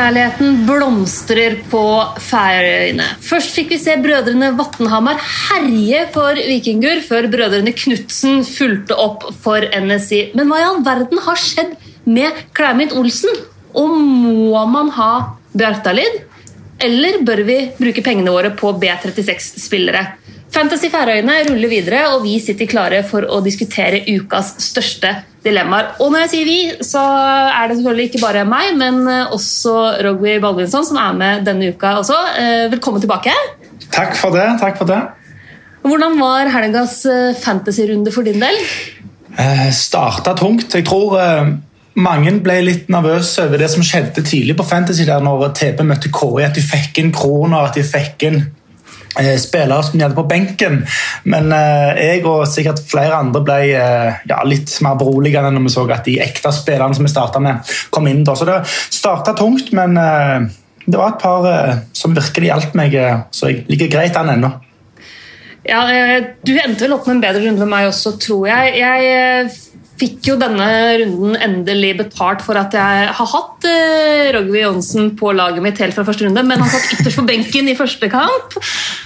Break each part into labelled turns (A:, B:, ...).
A: Søskenkjærligheten blomstrer på Færøyene. Først fikk vi se brødrene Vatnhamar herje for vikinger, før brødrene Knutsen fulgte opp for NSI. Men hva i all verden har skjedd med Klæmit Olsen? Og må man ha Bjartalid? Eller bør vi bruke pengene våre på B36-spillere? Fantasy Færøyene ruller videre, og vi sitter klare for å diskutere ukas største dilemmaer. Og når jeg sier vi, så er det selvfølgelig ikke bare meg, men også Rogvi Baldvinsson som er med denne uka også. Eh, velkommen tilbake.
B: Takk for det. takk for det.
A: Hvordan var helgas eh, fantasy-runde for din del?
B: Eh, Starta tungt. Jeg tror eh, mange ble litt nervøse over det som skjedde tidlig på Fantasy, der når TP møtte KI, at de fikk inn kroner, at de fikk inn Eh, spillere som de hadde på benken. Men eh, jeg og sikkert flere andre ble eh, ja, litt mer beroligende når vi så at de ekte spillerne som vi starta med, kom inn. Så det starta tungt, men det var et par som virkelig hjalp meg, så jeg ligger greit an ennå.
A: Ja, Du endte vel opp med en bedre runde med meg også, tror jeg. Jeg fikk jo denne runden endelig betalt for at jeg har hatt eh, Rogvi Johnsen på laget mitt helt fra første runde, men han satt ytterst på benken i første kamp.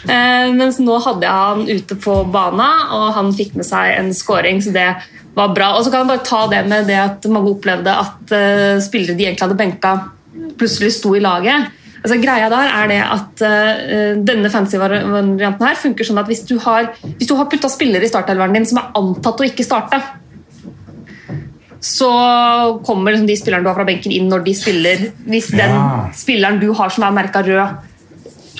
A: Eh, mens nå hadde jeg han ute på bana, og han fikk med seg en scoring, så det var bra. Og så kan jeg bare ta det med det at mange opplevde at eh, spillere de egentlig hadde benka, plutselig sto i laget. Altså, greia der er det at uh, Denne fancy-varianten her funker sånn at hvis du har, hvis har putta spillere i startelveren din som er antatt å ikke starte, så kommer liksom de spillerne du har fra benken inn når de spiller. Hvis den ja. spilleren du har som er merka rød,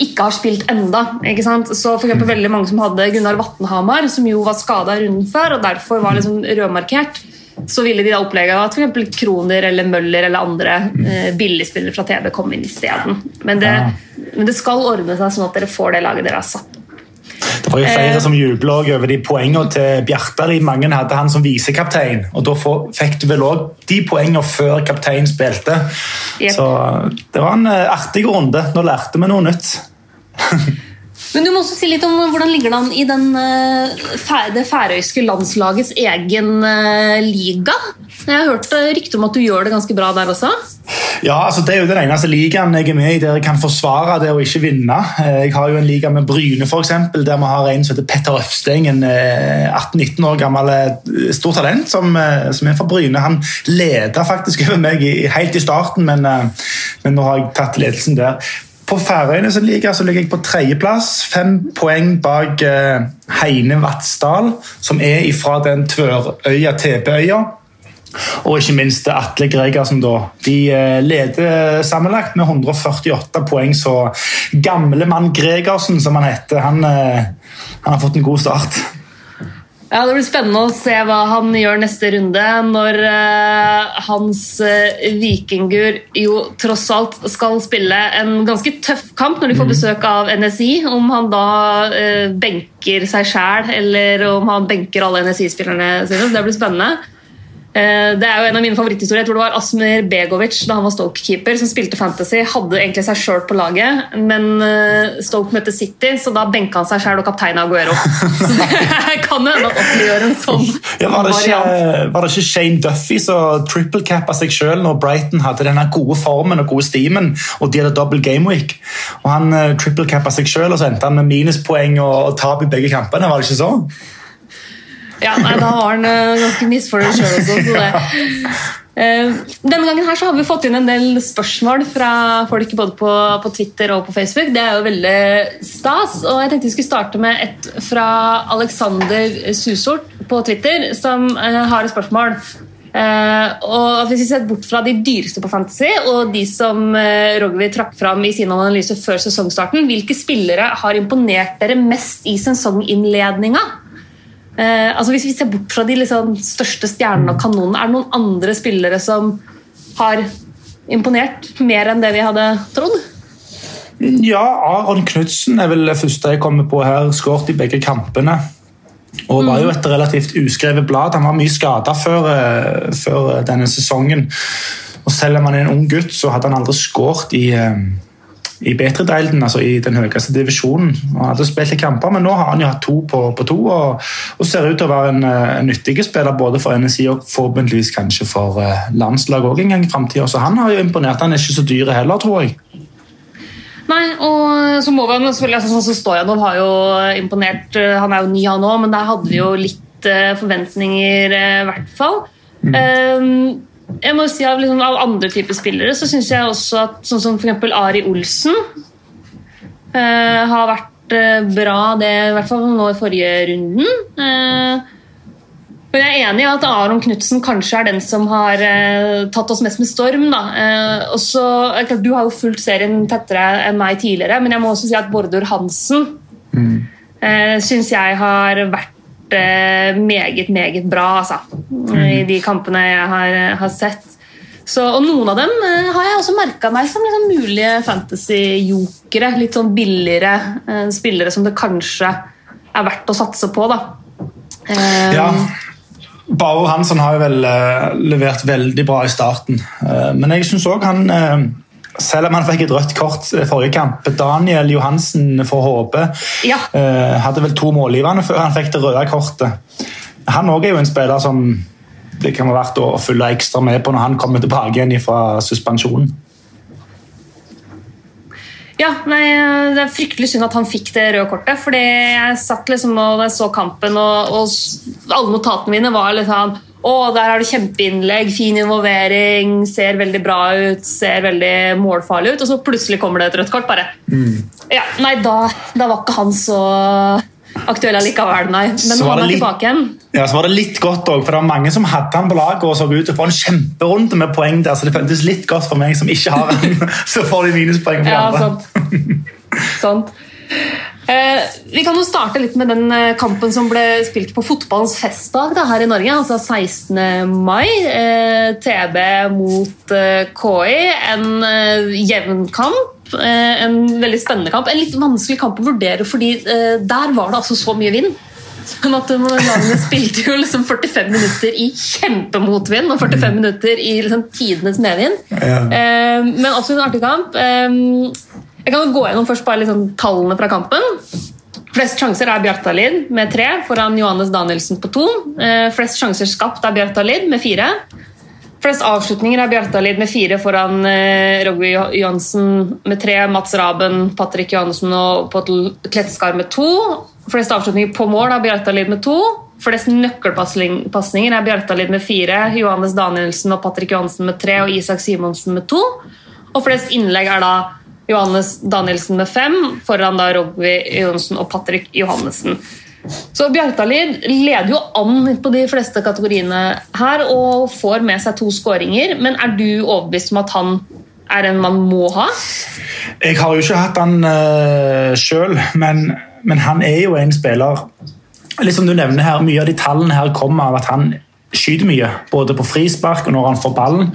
A: ikke har spilt enda. Ikke sant? Så for eksempel, veldig mange som hadde Gunnar Vatnhamar, som jo var skada runden før og derfor var liksom rødmarkert, så ville de da opplegge at for Kroner eller Møller eller andre eh, billigspillere fra TV kom inn isteden. Men, det, men det skal ordne seg sånn at dere får det laget dere har satt
B: det var jo flere som jubla over de poengene til Bjartali. Mange hadde han som visekaptein. og Da fikk du vel òg de poengene før kapteinen spilte. Yep. Så det var en eh, artig runde. Nå lærte vi noe nytt.
A: Men du må også si litt om Hvordan ligger det an i den, eh, det færøyske landslagets egen eh, liga? Jeg har hørt rykter om at du gjør det ganske bra der også?
B: Ja, altså Det er jo den eneste ligaen jeg er med i der jeg kan forsvare det å ikke vinne. Eh, jeg har jo en liga med Bryne, for eksempel, der vi har en som heter Petter Øfsteng. En 18-19 år gammel stort talent som, som, er fra Bryne. Han leder faktisk over meg helt i starten, men, men nå har jeg tatt ledelsen der. Færøyene som ligger, så ligger jeg på tredjeplass, fem poeng bak eh, Heine Vatsdal, som er fra den tvørøya TP-øya. Og ikke minst Atle Gregersen. da. De eh, leder sammenlagt med 148 poeng, så gamle mann Gregersen, som han heter, han, eh, han har fått en god start.
A: Ja, Det blir spennende å se hva han gjør neste runde, når uh, hans uh, vikinger jo tross alt skal spille en ganske tøff kamp når de får mhm. besøk av NSI. Om han da uh, benker seg sjæl, eller om han benker alle NSI-spillerne sine. Så det blir spennende. Eh, det er jo en av mine favoritthistorier. Jeg tror det var Asmer Begovic da han var Stoke-keeper, som spilte Fantasy. Hadde egentlig seg sjøl på laget, men eh, Stoke møtte City, så da benka han seg sjøl og kaptein Aguero. Så det kan jo hende at Otley gjør en sånn
B: ja, var, det ikke, var det ikke Shane Duffy som triple-cappa seg sjøl når Brighton hadde denne gode formen og gode steamen, og de hadde double game week? Og Han uh, triple-cappa seg sjøl, og så endte han med minuspoeng og, tap i begge kampene. Var det ikke så?
A: Ja, nei, Da var han uh, ganske misfornøyd sjøl også. Så det. Uh, denne gangen her så har vi fått inn en del spørsmål fra folk både på, på, Twitter og på Facebook. Det er jo veldig stas. og Jeg tenkte vi skulle starte med et fra Alexander Susort på Twitter, som uh, har et spørsmål. Og Hvis vi ser bort fra de dyreste på Fantasy og de som Rogvi trakk fram i sin analyse før sesongstarten, hvilke spillere har imponert dere mest i sesonginnledninga? Eh, altså Hvis vi ser bort fra de liksom, største stjernene og kanonene, er det noen andre spillere som har imponert mer enn det vi hadde trodd?
B: Ja, Aron Knutsen er vel det første jeg kommer på her. Skåret i begge kampene. Og var jo et relativt uskrevet blad. Han var mye skada før, uh, før, denne sesongen. Og Selv om han er en ung gutt, så hadde han aldri skåret i, uh, i Betredeilen, altså i den høyeste divisjonen. Han hadde spilt i kamper, men nå har han jo hatt to på, på to og, og, ser ut til å være en, en nyttig spiller både for NSI og forhåpentligvis kanskje for uh, landslaget òg en gang i framtida. Så han har jo imponert. Han er ikke så dyr heller, tror jeg.
A: Nei, og så må vi selvfølgelig, altså, sånn som Stojanov har jo imponert. Han er jo ny, han òg, men der hadde vi jo litt forventninger, i hvert fall. Mm. Um, jeg må si Av, liksom, av andre typer spillere så syns jeg også at sånn som f.eks. Ari Olsen uh, har vært uh, bra, det i hvert fall nå i forrige runden. Uh, men jeg er enig i at Aron Knutsen kanskje er den som har tatt oss mest med storm. Også, du har jo fulgt serien tettere enn meg tidligere, men jeg må også si at Bordor Hansen mm. syns jeg har vært meget, meget bra altså, i de kampene jeg har, har sett. Så, og Noen av dem uh, har jeg også merka meg som liksom mulige fantasy-jokere. Litt sånn billigere spillere som det kanskje er verdt å satse på. da.
B: Ja, Bauer Hansen har jo vel levert veldig bra i starten. men jeg syns òg han selv om han fikk et rødt kort forrige kamp. Daniel Johansen for HB ja. uh, hadde vel to målgivende før han fikk det røde kortet. Han òg er jo en spiller som det kan være verdt å følge ekstra med på når han kommer tilbake igjen fra suspensjonen.
A: Ja, nei, Det er fryktelig synd at han fikk det røde kortet. fordi Jeg satt liksom og så kampen, og, og alle notatene mine var litt sånn å, der har du kjempeinnlegg, fin involvering, ser veldig bra ut, ser veldig målfarlig ut. Og så plutselig kommer det et rødt kort. bare. Mm. Ja, Nei, da, da, var ikke han så aktuell allikevel, nei. Men han er litt, tilbake igjen.
B: Ja, så var det litt godt også, for det var mange som hadde han på laget og så ut til å få en kjemperunde med poeng der, så det føltes litt godt for meg som ikke har han. så får de minuspoeng på
A: ja, andre. Sant. sant. Eh, vi kan jo starte litt med den eh, kampen som ble spilt på fotballens festdag da, her i Norge. altså 16. mai. Eh, TB mot eh, KI. En eh, jevn kamp. Eh, en veldig spennende kamp. En litt vanskelig kamp å vurdere, fordi der var det altså så mye vind. Sånn at Lagene spilte jo liksom 45 minutter i kjempemotvind og 45 mm. minutter i liksom tidenes medvind. Ja. men også en artig kamp. Jeg kan gå gjennom først bare liksom tallene fra kampen. Flest sjanser er Bjartalid med tre foran Johannes Danielsen på to. Eh, flest sjanser skapt er Bjartalid med fire. Flest avslutninger er Bjartalid med fire foran Rogvi Rogby Johansen med tre. Mats Raben, Patrick Johannessen og Pottel Kletskar med to. Flest avslutninger på mål er Bjartalid med to. Flest nøkkelpasninger er Bjartalid med fire. Johannes Danielsen og Patrick Johansen med tre og Isak Simonsen med to. Og flest innlegg er da Johannes Danielsen med fem, foran da Robbie Johnsen og Patrick Johannessen. Så Bjartalid leder jo an på de fleste kategoriene her og får med seg to skåringer. Men er du overbevist om at han er en man må ha?
B: Jeg har jo ikke hatt han uh, eh, sjøl, men, men, han er jo en spiller Litt som du nevner her, Mye av de tallene her kommer av at han skyter mye, både på frispark og når han får ballen.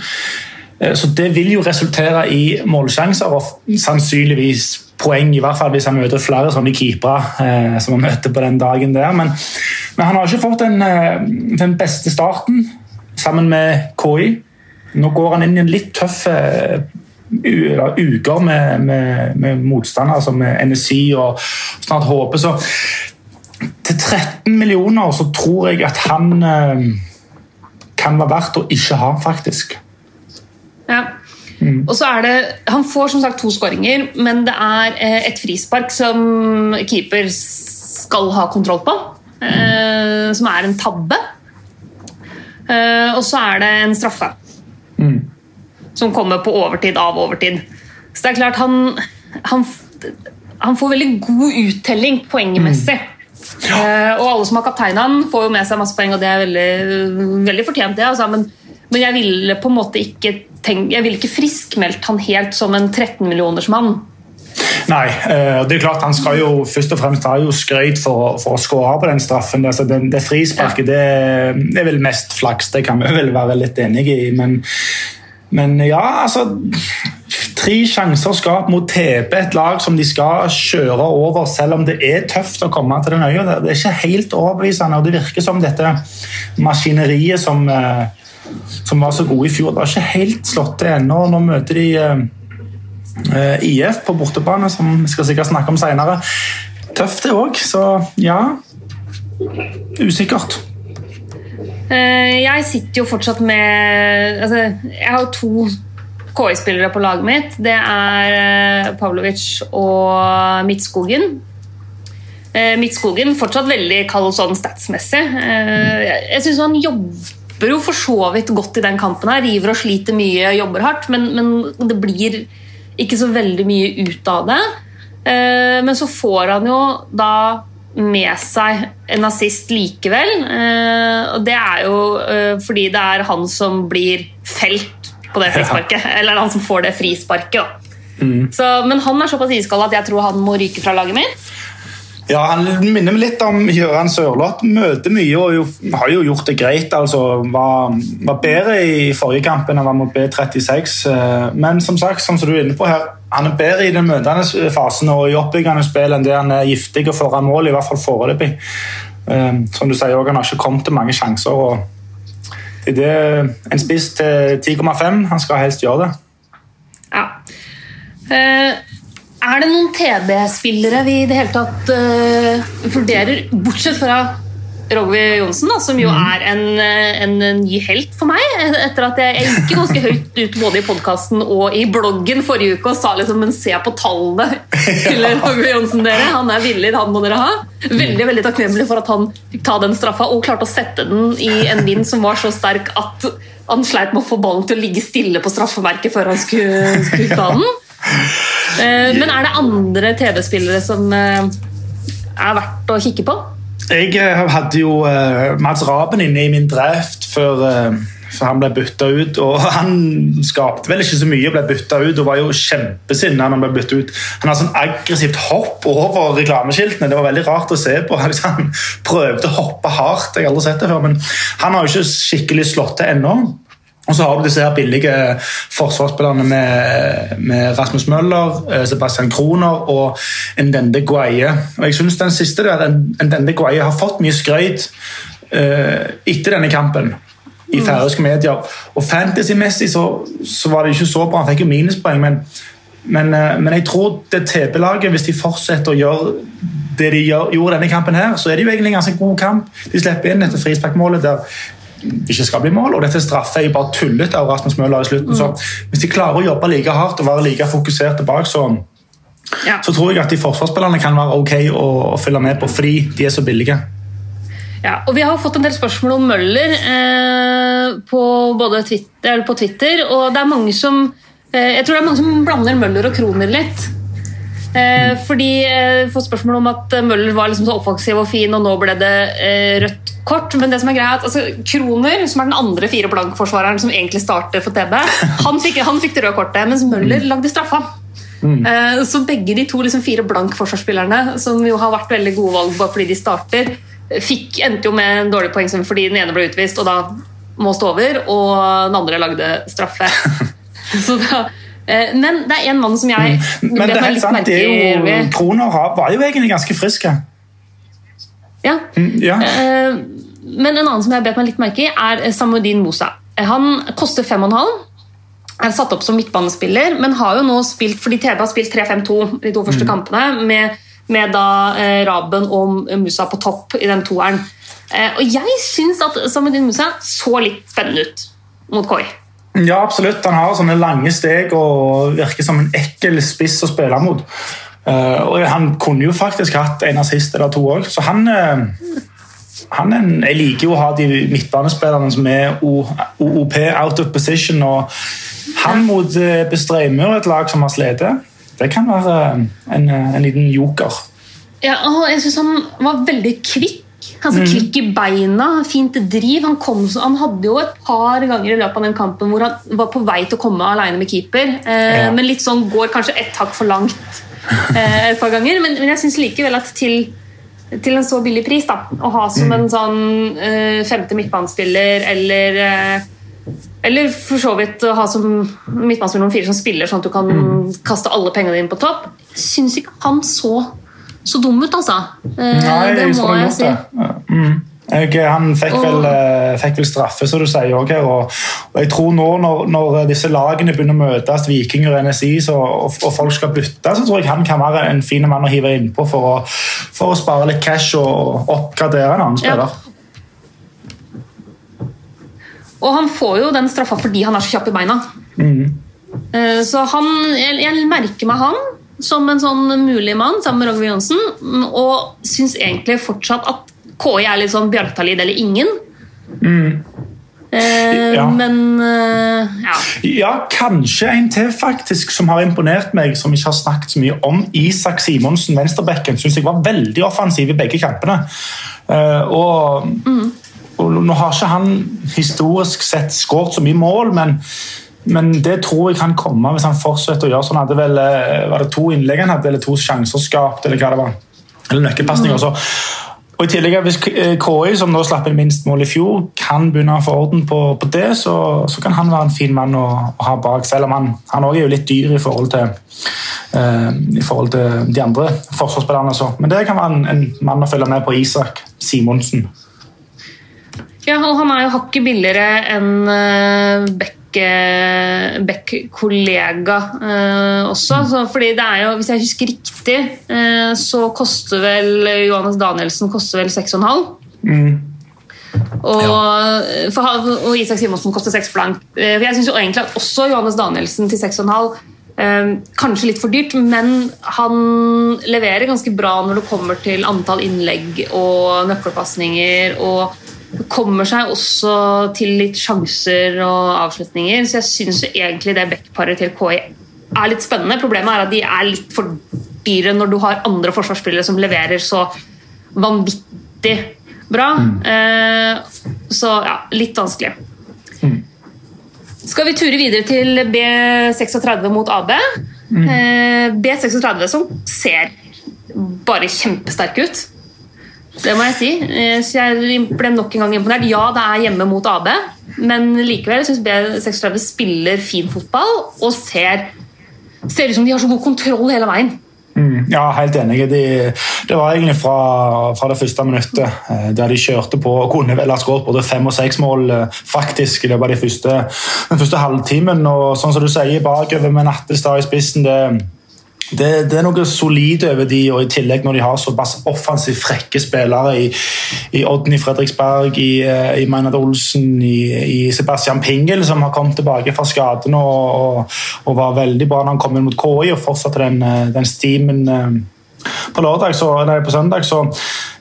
B: Eh, så Det vil jo resultere i målsjanser og sannsynligvis poeng, i hvert fall hvis han møter flere sånne keepere eh, som han møter på den dagen der. Men, men han har ikke fått den, eh, den, beste starten sammen med KI. Nå går han inn i en litt tøff uker med, med, med motstandere med NSI og snart HP. Så til 13 millioner så tror jeg at han eh, kan være verdt å ikke ha, faktisk.
A: Ja. Mm. Og så er det, Han får som sagt to skåringer, men det er eh, et frispark som keeper skal ha kontroll på. Eh, som er en tabbe. Eh, og så er det en straffe. Mm. Som kommer på overtid av overtid. Så det er klart han, han, han får veldig god uttelling poengmessig. Mm. Ja. Uh, og alle som har kapteina han, får jo med seg masse poeng, og det er veldig, veldig fortjent. det, altså. men, men, jeg ville på en måte ikke tenk, jeg ville ikke friskmeldt han helt som en 13 millioners mann.
B: Nei, eh, det er klart han skal jo først og fremst ha jo skrøyt for, for, å skåre på den straffen. Altså, det, det frisparket det, det, er vel mest flaks, det kan vi vel være litt enige i. Men, men ja, altså Tre sjanser skapt mot TB, et lag som de skal kjøre over, selv om det er tøft å komme til den øya. Det er ikke helt overbevisende, og det virker som dette maskineriet som uh, som var så gode i fjor. Det har ikke helt slått til ennå. Nå møter de eh, Eh, IF på bortebane, som vi skal sikkert snakke om senere. Tøft det òg, så ja Usikkert.
A: Eh, jeg sitter jo fortsatt med altså, Jeg har to KI-spillere på laget mitt. Det er eh, Pavlovic og Midtskogen. Midtskogen fortsatt veldig kald sånn statsmessig. Jeg syns han jo for så vidt godt i den kampen. her, River og sliter mye, jobber hardt, men, men det blir ikke så veldig mye ut av det. Men så får han jo da med seg en nazist likevel. Eh, og det er jo eh, fordi det er han som blir felt på det frisparket. Ja. Eller han som får det frisparket. Mm. Så, men han er såpass iskald at jeg tror han må ryke fra laget mitt.
B: Ja, Han minner meg litt om Gøran Sørloth. Møter mye og jo, har jo gjort det greit. altså Var, var bedre i forrige kamp enn han var mot B36. Eh, men som sagt, som du er inne på her, han er bedre i den møtende fasen og i oppbyggende spill enn det han er giftig og foran mål, i hvert fall foreløpig. Eh, som du sier, han har ikke kommet til mange sjanser. og det er en spiss til 10,5. Han skal helst gjøre det.
A: Ja. Uh, er det noen TB-spillere vi i det hele tatt uh, vurderer, bortsett fra Rogvi Johnsen, da, som jo mm. er en, eh, en, ny helt for meg. Etter at jeg, jeg gikk ganske høyt ut både i podkasten og i bloggen forrige uke og sa liksom Men se på tallene til Rogvi Johnsen, dere. Han er villig, han må dere ha. Veldig veldig takknemlig for at han fikk ta den straffa og klarte å sette den i en vind som var så sterk at han sleit med å få ballen til å ligge stille på straffemerket før han skulle, skulle ta den. Eh, men er det andre TV-spillere som eh, er verdt å kikke på?
B: Jeg eh, hadde jo Mads Raben inne i min draft før, for han ble bytta ut. og Han skapte vel ikke så mye, ble bytta ut og var jo kjempesinna han ble bytta ut. Han hadde sånn aggressivt hopp over reklameskiltene. Det var veldig rart å se på. Han prøvde å hoppe hardt. jeg har aldri sett det før, Men han har jo ikke skikkelig slått til ennå. Og så har du disse her billige forsvarsspillerne med, med, Rasmus Møller, eh, Sebastian Kroner og Ndende Guaye. Og jeg synes den siste der, Ndende Guaye har fått mye skrøyt uh, etter denne kampen i mm. færøyske medier. Og Fantasy-messig så, så, var det ikke så bra, han fikk jo minuspoeng, men, men, uh, men jeg tror det TP-laget, hvis de fortsetter å gjøre det de gjør, gjorde denne kampen, her, så er det jo egentlig en ganske god kamp. De slipper inn etter frisparkmålet der ikke skal bli mål. og Dette straffer jeg bare tullete av Rasmus Møller i slutten. Mm. Så hvis de klarer å jobbe like hardt og være like fokuserte bak, så, ja. så tror jeg at de forsvarsspillerne kan være ok å, å følge med på, fordi de er så billige.
A: Ja, og Vi har fått en del spørsmål om Møller eh, på, både Twitter, på Twitter, og det er mange som eh, jeg tror det er mange som blander Møller og Kroner litt. Eh, fordi eh, får spørsmål om at Møller var liksom så offensiv og fin, og nå ble det eh, rødt kort. Men det som er greia er at altså, Kroner, som er den andre fire blankforsvareren som egentlig starter for TB, han fikk, han fikk det røde kortet, mens Møller mm. lagde straffa. Mm. Eh, så begge de to liksom, fire blank-forsvarsspillerne, som jo har vært veldig gode valg bare fordi de starter, fikk, endte jo med en dårlig poengsum fordi den ene ble utvist og da må stå over, og den andre lagde straffe. så da Eh, men det er en mann som jeg
B: mm. Men det er helt sant, det er jo, Kroner var jo egentlig ganske friske.
A: Ja. Mm, ja. Eh, men en annen som jeg bet meg litt merke i, er Samudin Mosa. Han koster 5,5. Er satt opp som midtbanespiller, men har jo nå spilt fordi TB har spilt 3-5-2 de to første mm. kampene, med, med da eh, Raben og Musa på topp i den toeren. og jeg syns at Samudin Musa så litt spennende ut mot Koi.
B: Ja, absolutt. Han har sånne lange steg og virker som en ekkel spiss å spille mot. Uh, og Han kunne jo faktisk hatt en assist eller to òg, så han, uh, han en, Jeg liker jo å ha de midtbanespillerne som er OOP, out of position. og Han mot uh, Bestreimur, et lag som har slitt, det kan være en, en liten joker.
A: Ja, og jeg syns han var veldig kvikk Altså, mm. Kvikk i beina, fint driv. Han, kom, han, hadde jo et par ganger i løpet av den kampen hvor han var på vei til å komme alene med keeper. Eh, ja. Men litt sånn går kanskje ett hakk for langt eh, et par ganger. Men, men jeg syns likevel at til, til, en så billig pris, da, å ha som mm. en sånn eh, femte midtbanespiller eller eh, eller for så vidt å ha som midtbanespiller noen fire som spiller, sånn at du kan mm. kaste alle pengene dine på topp. Syns ikke han så så dum ut, altså.
B: Eh, Nei, det må jeg si. Det. Mm. Jeg, han fikk vel, eh, fikk vel, straffe, som du sier òg her. Og, og, jeg tror nå når, når, disse lagene begynner å møtes, Viking og NSI, så, og, og, folk skal bytte, så tror jeg han kan være en fin mann å hive innpå for å, for å spare litt cash og oppgradere en annen spiller. Ja.
A: Og han får jo den straffa fordi han er så kjapp i beina. Mm. Så han, jeg, jeg, merker meg han som en sånn mulig mann sammen med Roger Johnsen, og syns egentlig fortsatt at KI er litt sånn Bjartalid eller ingen. Mm. Eh, ja. Men eh, ja.
B: ja. Kanskje en til faktisk som har imponert meg, som ikke har snakket så mye om. Isak Simonsen, venstrebekken, syns jeg var veldig offensiv i begge kampene. Eh, og mm. Og nå har ikke han historisk sett skåret så mye mål, men, men, det tror jeg kan komme hvis han fortsetter å gjøre sånn. Hadde vel, eh, var det to innlegg han hadde, eller to sjanser skapt, eller hva det var? Eller nøkkelpasninger. Mm. Og i tillegg, Hvis KI, eh, som nå slapp inn minst mål i fjor, kan begynne å få orden på, på det, så, så, kan han være en fin mann å, å ha bak. Selv om han, han er jo litt dyr i forhold til, uh, i forhold til de andre forsvarsspillerne. Men det kan være en, en mann å følge med på Isak Simonsen.
A: Ja, han er jo hakket billigere enn uh, Beck-kollega eh, også. Så, fordi det er jo, Hvis jeg husker riktig, eh, så koster vel Johannes Danielsen koster vel 6,5. Mm. Og, ja. for, og Isak Simonsen koster 6 blank. for jeg syns egentlig at også Johannes Danielsen til 6,5 Kanskje litt for dyrt, men han leverer ganske bra når det kommer til antall innlegg og nøkkelpasninger. og kommer seg også til litt sjanser og avslutninger. Så jeg syns egentlig det backparet til KI er litt spennende. Problemet er at de er litt for dyre når du har andre forsvarsspillere som leverer så vanvittig bra. Mm. Eh, så ja, litt vanskelig. Mm. Skal vi ture videre til B36 mot AB? Mm. Eh, B36 som ser bare kjempesterk ut. Det må jeg si. Eh, så jeg ble nok en gang imponert. Ja, det er hjemme mot AB, men likevel syns B36 spiller fin fotball og ser, ser ut som de har så god kontroll hele veien.
B: Mm, ja, helt enig. De, det var egentlig fra, fra, det første minuttet eh, der de kjørte på og kunne vel ha skåret både fem og seks mål eh, faktisk i løpet av de første, den første halvtimen. Og sånn som du sier, bakover med Nattestad i spissen det det, det, er noe solid over de, og i tillegg når de har såpass offensivt frekke spillere i, i Odny Fredriksberg, i, eh, i Maynard Olsen, i, i, Sebastian Pingel, som har kommet tilbake fra skaden og, og, og, var veldig bra når han kom inn mot KI og fortsatte den, eh, den stimen eh, på, lørdag, så, nei, på søndag. Så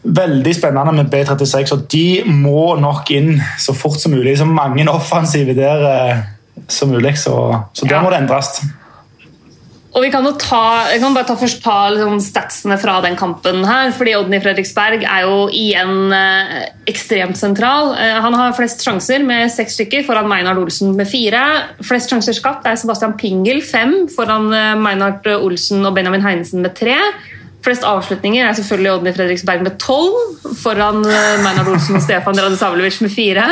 B: veldig spennende med B36. og De må nok inn så fort som mulig. Så mange offensive der som mulig. Så, så der må det endres.
A: Og vi kan jo ta, jeg kan bare ta, først ta liksom, statsene fra den kampen. her, fordi Odny Fredriksberg er jo igjen eh, ekstremt sentral. Eh, han har flest sjanser med seks stykker, foran Meinhard Olsen med fire. Flest sjanser skapt er Sebastian Pingel, fem, foran eh, Meinhard Olsen og Benjamin Heinesen med tre. Flest avslutninger er selvfølgelig Odny Fredriksberg med tolv, foran Meinhard Olsen og Stefan Radisavlevic med fire.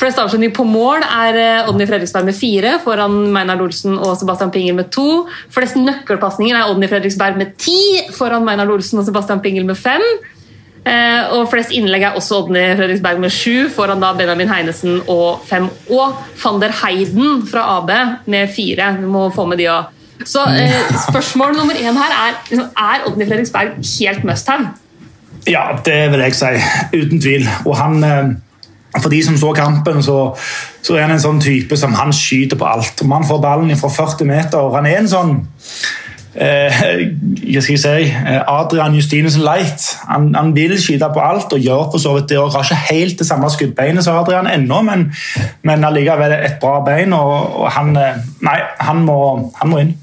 A: Flest avslutninger på mål er eh, Odny Fredriksberg med fire, foran Meinhard Olsen og Sebastian Pingel med to. Flest nøkkelpasninger er Odny Fredriksberg med ti, foran Meinhard Olsen og Sebastian Pingel med fem. Eh, og flest innlegg er også Odny Fredriksberg med sju, foran da Benjamin Heinesen og fem. Og van der Heiden fra AB med fire. Vi må få med de òg. Så eh, spørsmål nummer én her er liksom, er Odny Fredriksberg helt must have?
B: Ja, det vil jeg si. Uten tvil. Og han for de som så kampen, så, så, er han en sånn type som han skyter på alt. Om han får ballen fra 40 meter Han er en sånn eh, hva skal si, eh, Adrian Justinesen Light. Han, han, vil skyte på alt og gjør for så vidt det. og Har ikke helt det samme skuddbeinet som Adrian ennå, men, men allikevel et bra bein. og, og han, eh, nei, han må, han må inn.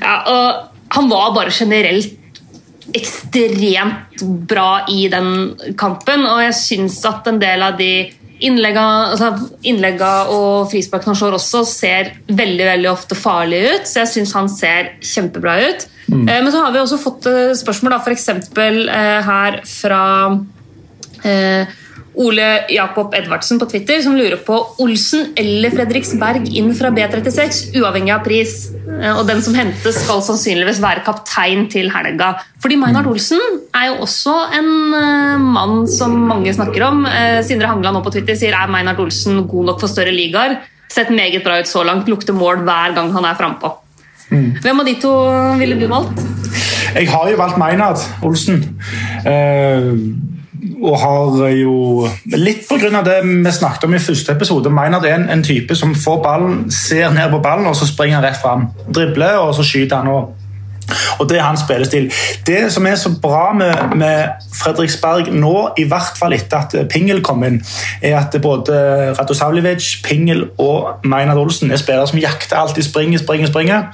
A: Ja, og han var bare generelt ekstremt bra i den kampen. Og jeg syns at en del av de innlegga, altså innlegga og frisparkene han slår også, ser veldig veldig ofte farlige ut. Så jeg syns han ser kjempebra ut. Mm. Eh, men så har vi også fått eh, spørsmål, da, f.eks. Eh, her fra eh, Ole Jakob Edvardsen på Twitter som lurer på Olsen eller Fredriksberg inn fra B36, uavhengig av pris. Eh, og den som hentes, skal sannsynligvis være kaptein til helga. Fordi Meinhard Olsen er jo også en uh, mann som mange snakker om. Uh, Sindre Hangeland nå på Twitter sier er Meinhard Olsen god nok for større ligaer. Sett meget bra ut så langt, lukter mål hver gang han er frampå. Mm. Hvem av de to ville du valgt?
B: Jeg har jo valgt Meinhard Olsen. Uh, og har jo Litt pga. det vi snakket om i første episode. Meinhard er en, en, type som får ballen, ser ned på ballen og så springer han rett fram. Dribler, og så skyter han. og og Det er hans spillestil. Det som er så bra med, med, Fredriksberg nå, i hvert fall etter at Pingel kom inn, er at både Radosavljevic, Pingel og Maynard Olsen er spillere som jakter alltid, springer, springer, springer.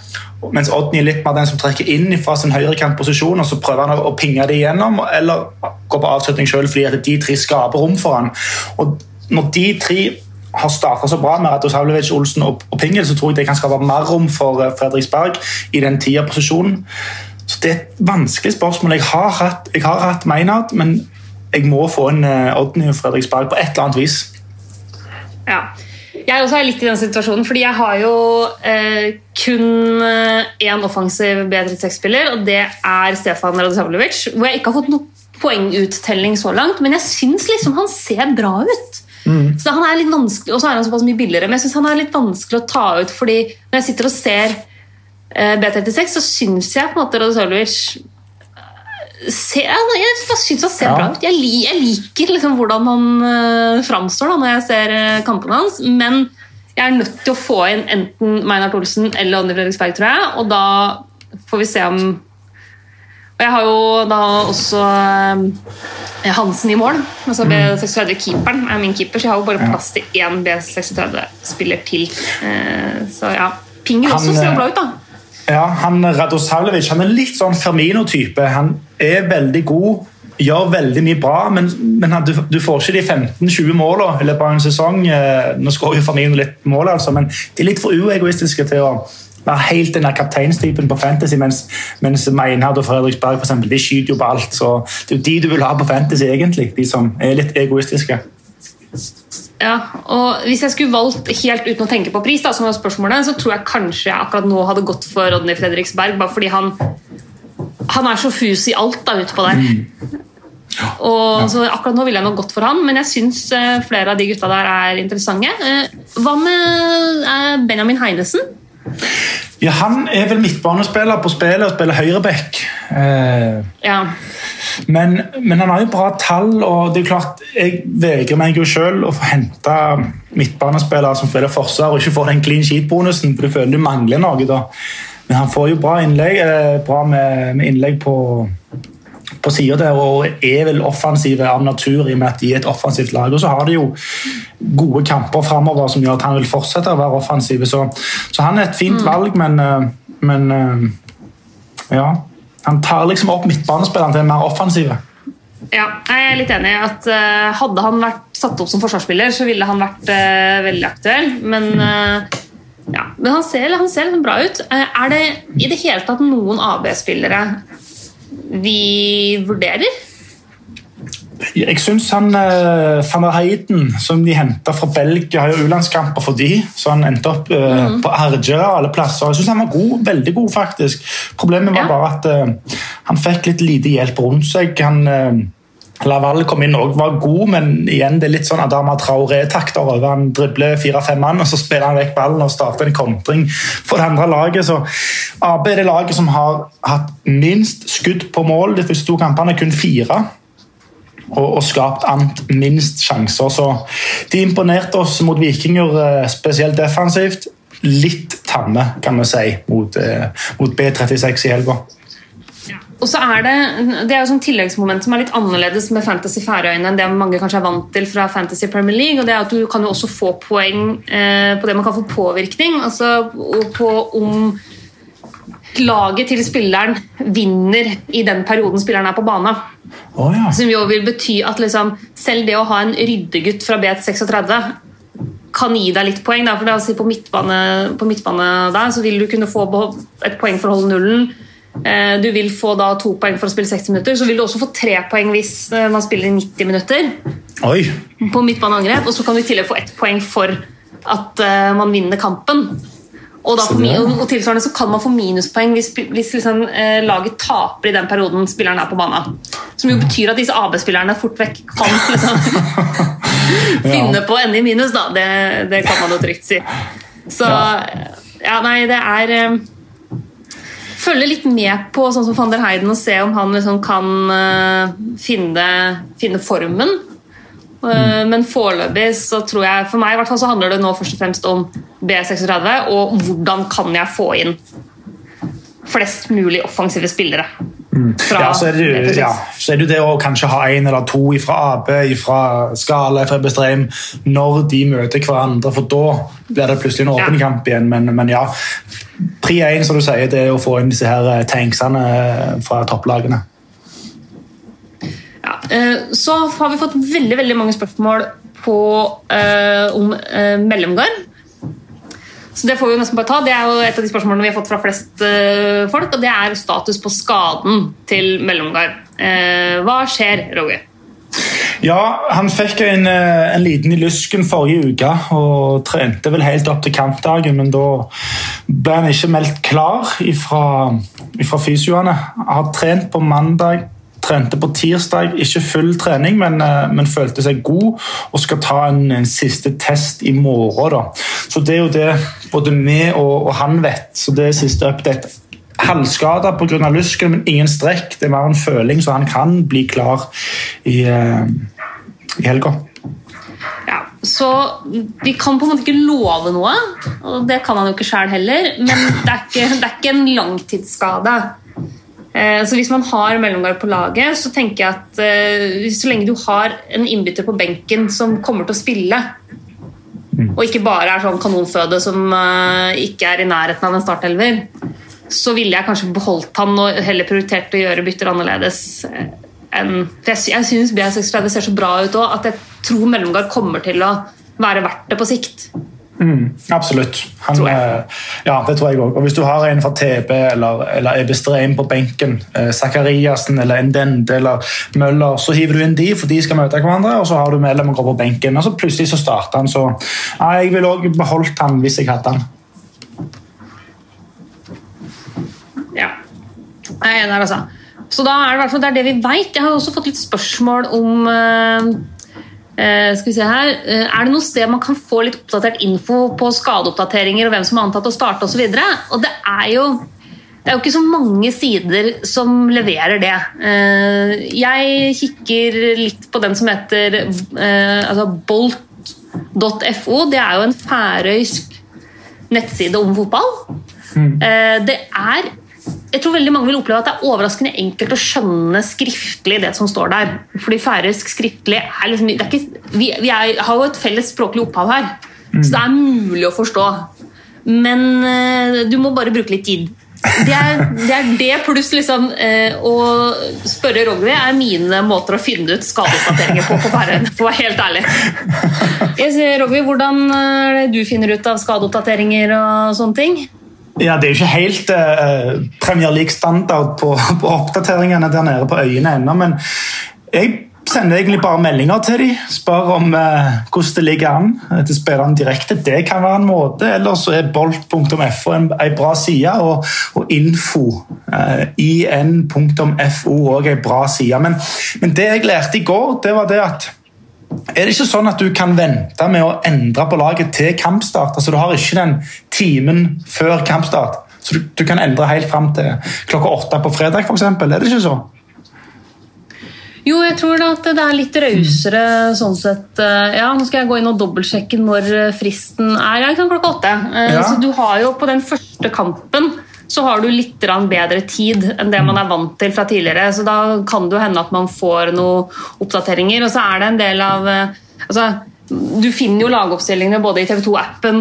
B: Mens Odny er litt mer den som trekker inn fra sin høyrekantposisjon og så prøver han å pinge det igjennom, eller går på avslutning sjøl fordi at de tre skaper rom for han. Og når de tre har starta så bra med Radosavljevic, Olsen og, Pingel, så tror jeg det kan skape mer rom for eh, Fredriksberg i den tierposisjonen. Så Det er et vanskelig spørsmål. Jeg har hatt, jeg har hatt Maynard, men jeg må få en Odny og Fredriksberg på et eller annet vis.
A: Ja. Jeg også er litt i den situasjonen, fordi jeg har jo eh, kun én eh, offensiv B36-spiller, og det er Stefan Radosavljevic. Hvor jeg ikke har fått noen poenguttelling så langt, men jeg syns liksom han ser bra ut. Mm. Så han er litt vanskelig, Og så er han såpass mye billigere, men jeg synes han er litt vanskelig å ta ut. fordi når jeg sitter og ser eh, B36, så syns jeg på en måte Radosavljevic ser, jeg syns han ser ja. bra ut. Jeg, jeg liker liksom hvordan han uh, framstår da, når jeg ser uh, kampene hans. Men jeg er nødt til å få inn enten Meinhard Olsen eller Odny Fredriksberg, tror jeg. Og da får vi se om og jeg har jo da også eh, Hansen i mål. altså mm. B36-keeperen er min keeper, så jeg har jo bare plass til én B36-spiller til. Eh, så ja, Pinger også ser jo bra ut, da.
B: Ja, han Radosavljevic han er litt sånn Fermino-type. Han er veldig god, gjør veldig mye bra, men, men han, du, du, får ikke de 15-20 målene i løpet av en sesong. Eh, nå skårer jo Fermino litt mål, altså, men de er litt for uegoistiske til å være helt den der kapteinstypen på Fantasy, mens, mens Meinhard og Fredriksberg for eksempel, de skyter jo på alt. så Det er jo de du vil ha på Fantasy, egentlig. De som er litt egoistiske.
A: Ja, og Hvis jeg skulle valgt helt uten å tenke på pris, da, som var spørsmålet, så tror jeg kanskje jeg akkurat nå hadde gått for Rodney Fredriksberg, bare fordi han, han er så fus i alt da utpå der. Mm. Og, ja. så akkurat nå ville jeg nok gått for han, men jeg syns eh, flere av de gutta der er interessante. Eh, hva med eh, Benjamin Heinesen?
B: Ja, Han er vel midtbanespiller på spillet og spiller høyreback. Eh,
A: ja.
B: Men, men, han har jo bra tall, og det er klart, jeg vegrer meg jo selv å få hente midtbanespillere som spiller forsvar og ikke får den clean sheet-bonusen, for du føler du mangler noe da. Men han får jo bra innlegg, eh, bra med, med innlegg på på sida der og er vel offensive av natur i og med at de er et offensivt lag. Og så har de jo gode kamper framover som gjør at han vil fortsette å være offensiv. Så, så han er et fint mm. valg, men, eh, men, eh, ja. Han tar liksom opp midtbanespilleren til en mer offensive.
A: Ja, jeg er litt enig i at uh, Hadde han vært satt opp som forsvarsspiller, så ville han vært uh, veldig aktuell. Men, uh, ja. Men han ser, han ser bra ut. er det i det hele tatt noen AB-spillere vi vurderer?
B: Jeg syns han uh, van der Heiden, som de henta fra Belgia, har jo U-landskamper for de, så han endte opp uh, mm. på Argera alle plasser. Jeg syns han var god, veldig god, faktisk. Problemet var ja. bare at uh, han fikk litt lite hjelp rundt seg. Han Laval kom inn og var god, men igjen det er litt sånn Adama Traoré-takter over. Han dribler fire-fem mann, og så spiller han vekk ballen og starter en kontring for det andre laget. Så AB er det laget som har hatt minst skudd på mål de første to kampene, kun fire. Og, og skapt ant minst sjanser. Så de imponerte oss mot Vikinger, eh, spesielt defensivt. Litt tamme, kan vi si, mot, eh, mot B36 i helga.
A: Og så er Det det er jo sånn tilleggsmoment som er litt annerledes med Fantasy Færøyene enn det mange kanskje er vant til fra Fantasy Premier League. og det er at Du kan jo også få poeng eh, på det man kan få påvirkning. altså på om laget til spilleren vinner i den perioden spilleren er på banen.
B: Oh, ja.
A: Som jo vil bety at liksom, selv det å ha en ryddegutt fra B36 kan gi deg litt poeng. Da, for det, på, midtbane, på midtbane der så vil du kunne få et poeng for å holde nullen. Eh, du vil få da to poeng for å spille 60 minutter. Så vil du også få tre poeng hvis eh, man spiller 90 minutter.
B: Oi.
A: på midtbaneangrep, og så kan du i tillegg få ett poeng for at eh, man vinner kampen. Og, og, og tilsvarende så kan man få minuspoeng hvis, hvis liksom, eh, laget taper i den perioden spilleren er på banen. Som jo betyr at disse AB-spillerne fort vekk kan liksom, finne på å ende i minus, da. Det, det kan man jo trygt si. Så ja, nei, det er eh, Følge litt med på sånn som van der Heiden og se om han liksom kan eh, finne, finne formen. Eh, Men foreløpig så tror jeg For meg i hvert fall så handler det nå først og fremst om B36 og hvordan kan jeg få inn flest mulig offensive spillere. Fra
B: Ja, så det, ja, så er det jo det å kanskje ha en eller to fra AB, fra Skala, fra Bestreim, når de møter hverandre, for da blir det plutselig en åpen
A: Ja.
B: kamp igjen. Men, men ja, pri 1 som du sier, det er å få inn disse her eh, tanksene eh, fra topplagene.
A: Ja, eh, så har vi fått veldig veldig mange spørsmål på, eh, om eh, mellomgard. Så det får vi nesten bare ta. Det er jo et av de spørsmålene vi har fått fra flest folk, og det er status på skaden til mellomgarn. Hva skjer, Roger?
B: Ja, han fikk en, en liten i lysken forrige uke og trente vel helt opp til kampdagen, men da ble han ikke meldt klar ifra fysioene. Har trent på mandag, trente på tirsdag, ikke full trening, men, eh, men følte seg god og skal ta en, en siste test i morgen. Da. Så det er jo det både vi og, og han vet, så det er siste update. Halvskada pga. lysken, men ingen strekk. Det er mer en føling, så han kan bli klar i, eh, i helga.
A: Så Vi kan på en måte ikke love noe, og det kan han jo ikke sjøl heller. Men det er ikke, det er ikke en langtidsskade. Eh, Så Hvis man har mellomgard på laget, så tenker jeg at eh, så lenge du har en innbytter på benken som kommer til å spille, og ikke bare er sånn kanonføde som eh, ikke er i nærheten av en startelver, så ville jeg kanskje beholdt han og heller prioritert å gjøre bytter annerledes. enn jeg syns B36 ser så bra ut òg at jeg tror mellomgard kommer til å være verdt det på sikt.
B: Mm, absolutt. Han, eh, Ja, det tror jeg òg. Hvis du har en fra TB eller, eller Ebestreim på benken, eh, Zakariassen eller Endende eller Møller, så hiver du inn de, for de skal møte hverandre, og så har du medlem og går på benken, og så plutselig så starter han. Så ja, jeg ville òg beholdt han hvis jeg hadde han.
A: Ja. Jeg er enig der, altså. Så da er det, det er det vi veit. Jeg har også fått litt spørsmål om eh, eh, skal vi se her, eh, Er det noe sted man kan få litt oppdatert info på skadeoppdateringer og hvem som er antatt å starte osv.? Og, og det er jo det er jo ikke så mange sider som leverer det. Eh, Jeg kikker litt på den som heter eh, altså bolt.fo. Det er jo en færøysk nettside om fotball. Eh, Det er jeg tror veldig mange vil oppleve at det er overraskende enkelt å skjønne skriftlig det som står der. Fordi færøysk skriftlig er liksom er ikke, Vi, vi er, har jo et felles språklig opphav her, så det er mulig å forstå. Men uh, du må bare bruke litt tid. Det er det, er det pluss liksom, uh, å spørre Rogvi er mine måter å finne ut skadeoppdateringer på på Færøyene, for å være helt ærlig. Jeg sier, Rogvi, hvordan er du finner ut av skadeoppdateringer og sånne ting?
B: Ja, Det er ikke helt eh, Premier League-standard på, på oppdateringene der nede på øyene ennå, men jeg sender egentlig bare meldinger til dem. Spør om eh, hvordan det ligger an til spillerne direkte. Det kan være en måte. Eller så er bolt.fo en, en bra side, og, og info. Eh, in.fo òg en bra side. Men, men det jeg lærte i går, det var det at er det ikke sånn at du kan vente med å endre på laget til kampstart? Altså Du har ikke den timen før kampstart, så du, du kan endre helt fram til klokka åtte på fredag, f.eks. Er det ikke så?
A: Jo, jeg tror da at det er litt rausere sånn sett. Eh, Ja, nå skal jeg gå inn og dobbeltsjekke når eh, fristen er. Ja, klokka åtte. Eh,
B: Ja.
A: Så du har jo på den første kampen så har du litt bedre tid enn det man er vant til fra tidligere. Så da kan det jo hende at man får noen oppdateringer. Og så er det en del av eh, altså, Du finner jo lagoppstillingene både i TV 2-appen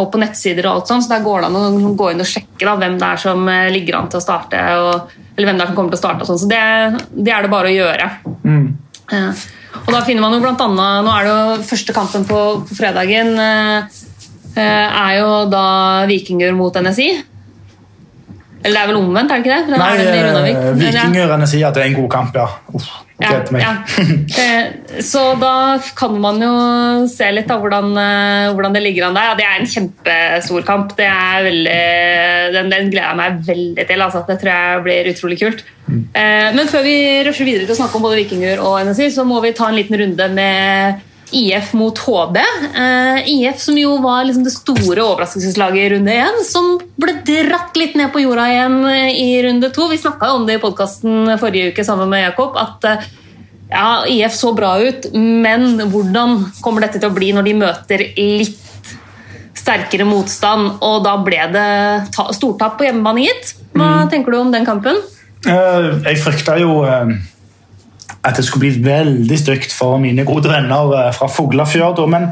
A: og på nettsider, og alt sånt, så der går det an å gå inn og sjekke da, hvem det er som eh, ligger an til å starte. Og, eller hvem det er som kommer til å starte. og sånn. Så det, det er det bare å gjøre. Eh, Og da finner man jo blant annet Nå er det jo første kampen på, på fredagen eh, eh, er jo da Vikinger mot NSI. Eller det er vel omvendt, er det ikke det?
B: Nei,
A: det
B: eh, Vikingerne sier at det er en god kamp, ja. Uff.
A: Ja, ja. Eh, Så da kan man jo se litt av hvordan, eh, hvordan det ligger an der. Ja, det er en kjempestor kamp. Det er veldig, den, den gleder jeg meg veldig til. Altså. Det tror jeg blir utrolig kult. Eh, Men før vi rusher videre til å snakke om både Vikinger og NSI, så må vi ta en liten runde med IF mot HB. Eh, IF som jo var liksom det store overraskelseslaget i runde én, som ble dratt litt ned på jorda igjen eh, i runde to. Vi snakka om det i podkasten forrige uke sammen med Jakob. at eh, ja, IF så bra ut, men hvordan kommer dette til å bli når de møter litt sterkere motstand? Og da ble det ta- stortap på hjemmebane, gitt. Hva tenker du om den kampen?
B: Eh, Jeg frykta jo eh, at det skulle bli veldig stygt for mine gode venner eh, fra Fuglafjord. Men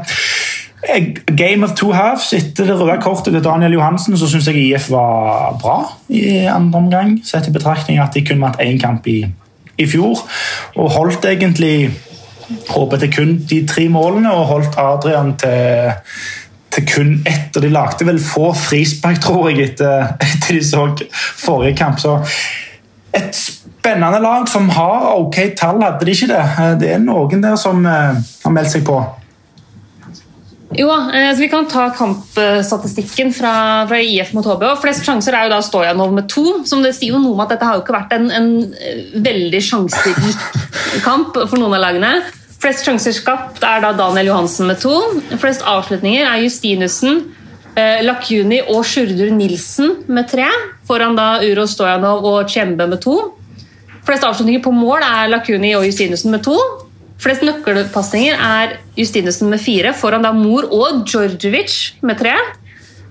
B: game of two halves etter det røde kortet til Daniel Johansen, så syns jeg IF var bra i andre omgang. Sett i betraktning at de kun vant én kamp i, i fjor. Og holdt egentlig håpet til kun de tre målene, og holdt Adrian til til kun ett, og de lagde vel få frispark, tror jeg, etter, etter de så forrige kamp. Så et spennende lag som har ok tall, hadde de ikke det? Eh, Det er noen der som eh, har meldt seg på.
A: Jo, eh, så Vi kan ta kampstatistikken fra, fra IF mot HB. og Flest sjanser er jo da Stojanov med to. som det sier jo noe om at Dette har jo ikke vært en, en veldig sjanserik kamp for noen av lagene. Flest sjanser skapt er da Daniel Johansen med to. Flest avslutninger er Justinussen, eh, Lakjuni og Sjurdur Nilsen med tre. Foran da Uro Stojanov og Tjembe med to. Flest avslutninger på mål er Lakuni og Justinussen med to. Flest nøkkelpasninger er Justinussen med fire, foran da Mor og Djordjevic med tre.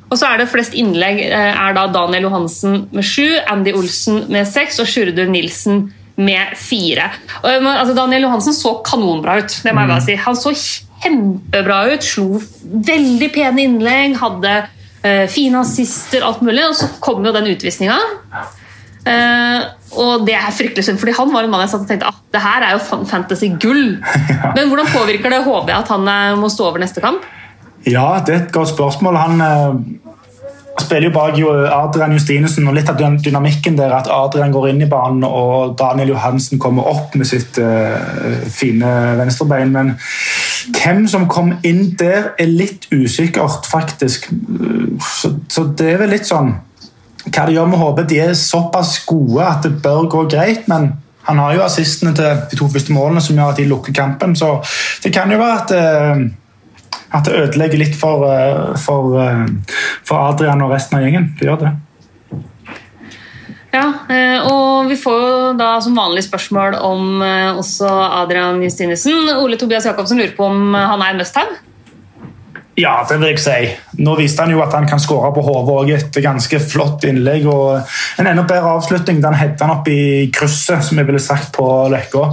A: Og så er det flest innlegg eh, er da Daniel Johansen med sju, Andy Olsen med seks og Sjurdur Nilsen med fire. Og, eh, altså, Daniel Johansen så kanonbra ut, det må jeg bare si. Han så kjempebra ut, slo veldig pene innlegg, hadde uh, fine assister, alt mulig, og så kom jo den utvisninga. Eh, og det er fryktelig synd, fordi han var en mann jeg satt og tenkte ah, det her er jo fantasy-gull. Men hvordan påvirker det HB at han eh, må stå over neste kamp?
B: Ja, det er et godt spørsmål. Han eh, spiller jo bak Adrian Justinesen, og litt av dynamikken der at Adrian går inn i banen og Daniel Johansen kommer opp med sitt eh, fine venstrebein. Men hvem som kom inn der, er litt usikkert, faktisk. Så, så det er vel litt sånn Hva de gjør med HB, de er såpass gode at det bør gå greit, men han har jo assistene til de to første målene som gjør at de lukker kampen, så det kan jo være at eh, at det ødelegger litt for, eh, for, eh, for Adrian og resten av gjengen. Det gjør det.
A: Ja, og vi får jo da som vanlig spørsmål om også Adrian Justinussen. Ole Tobias Jacobsen lurer på om han er mest must-have.
B: Ja, det vil jeg si. Nå viste han jo at han kan skåre på hodet òg. Et ganske flott innlegg og en enda bedre avslutning. Den hedda han opp i krysset, som jeg ville sagt på Løkka.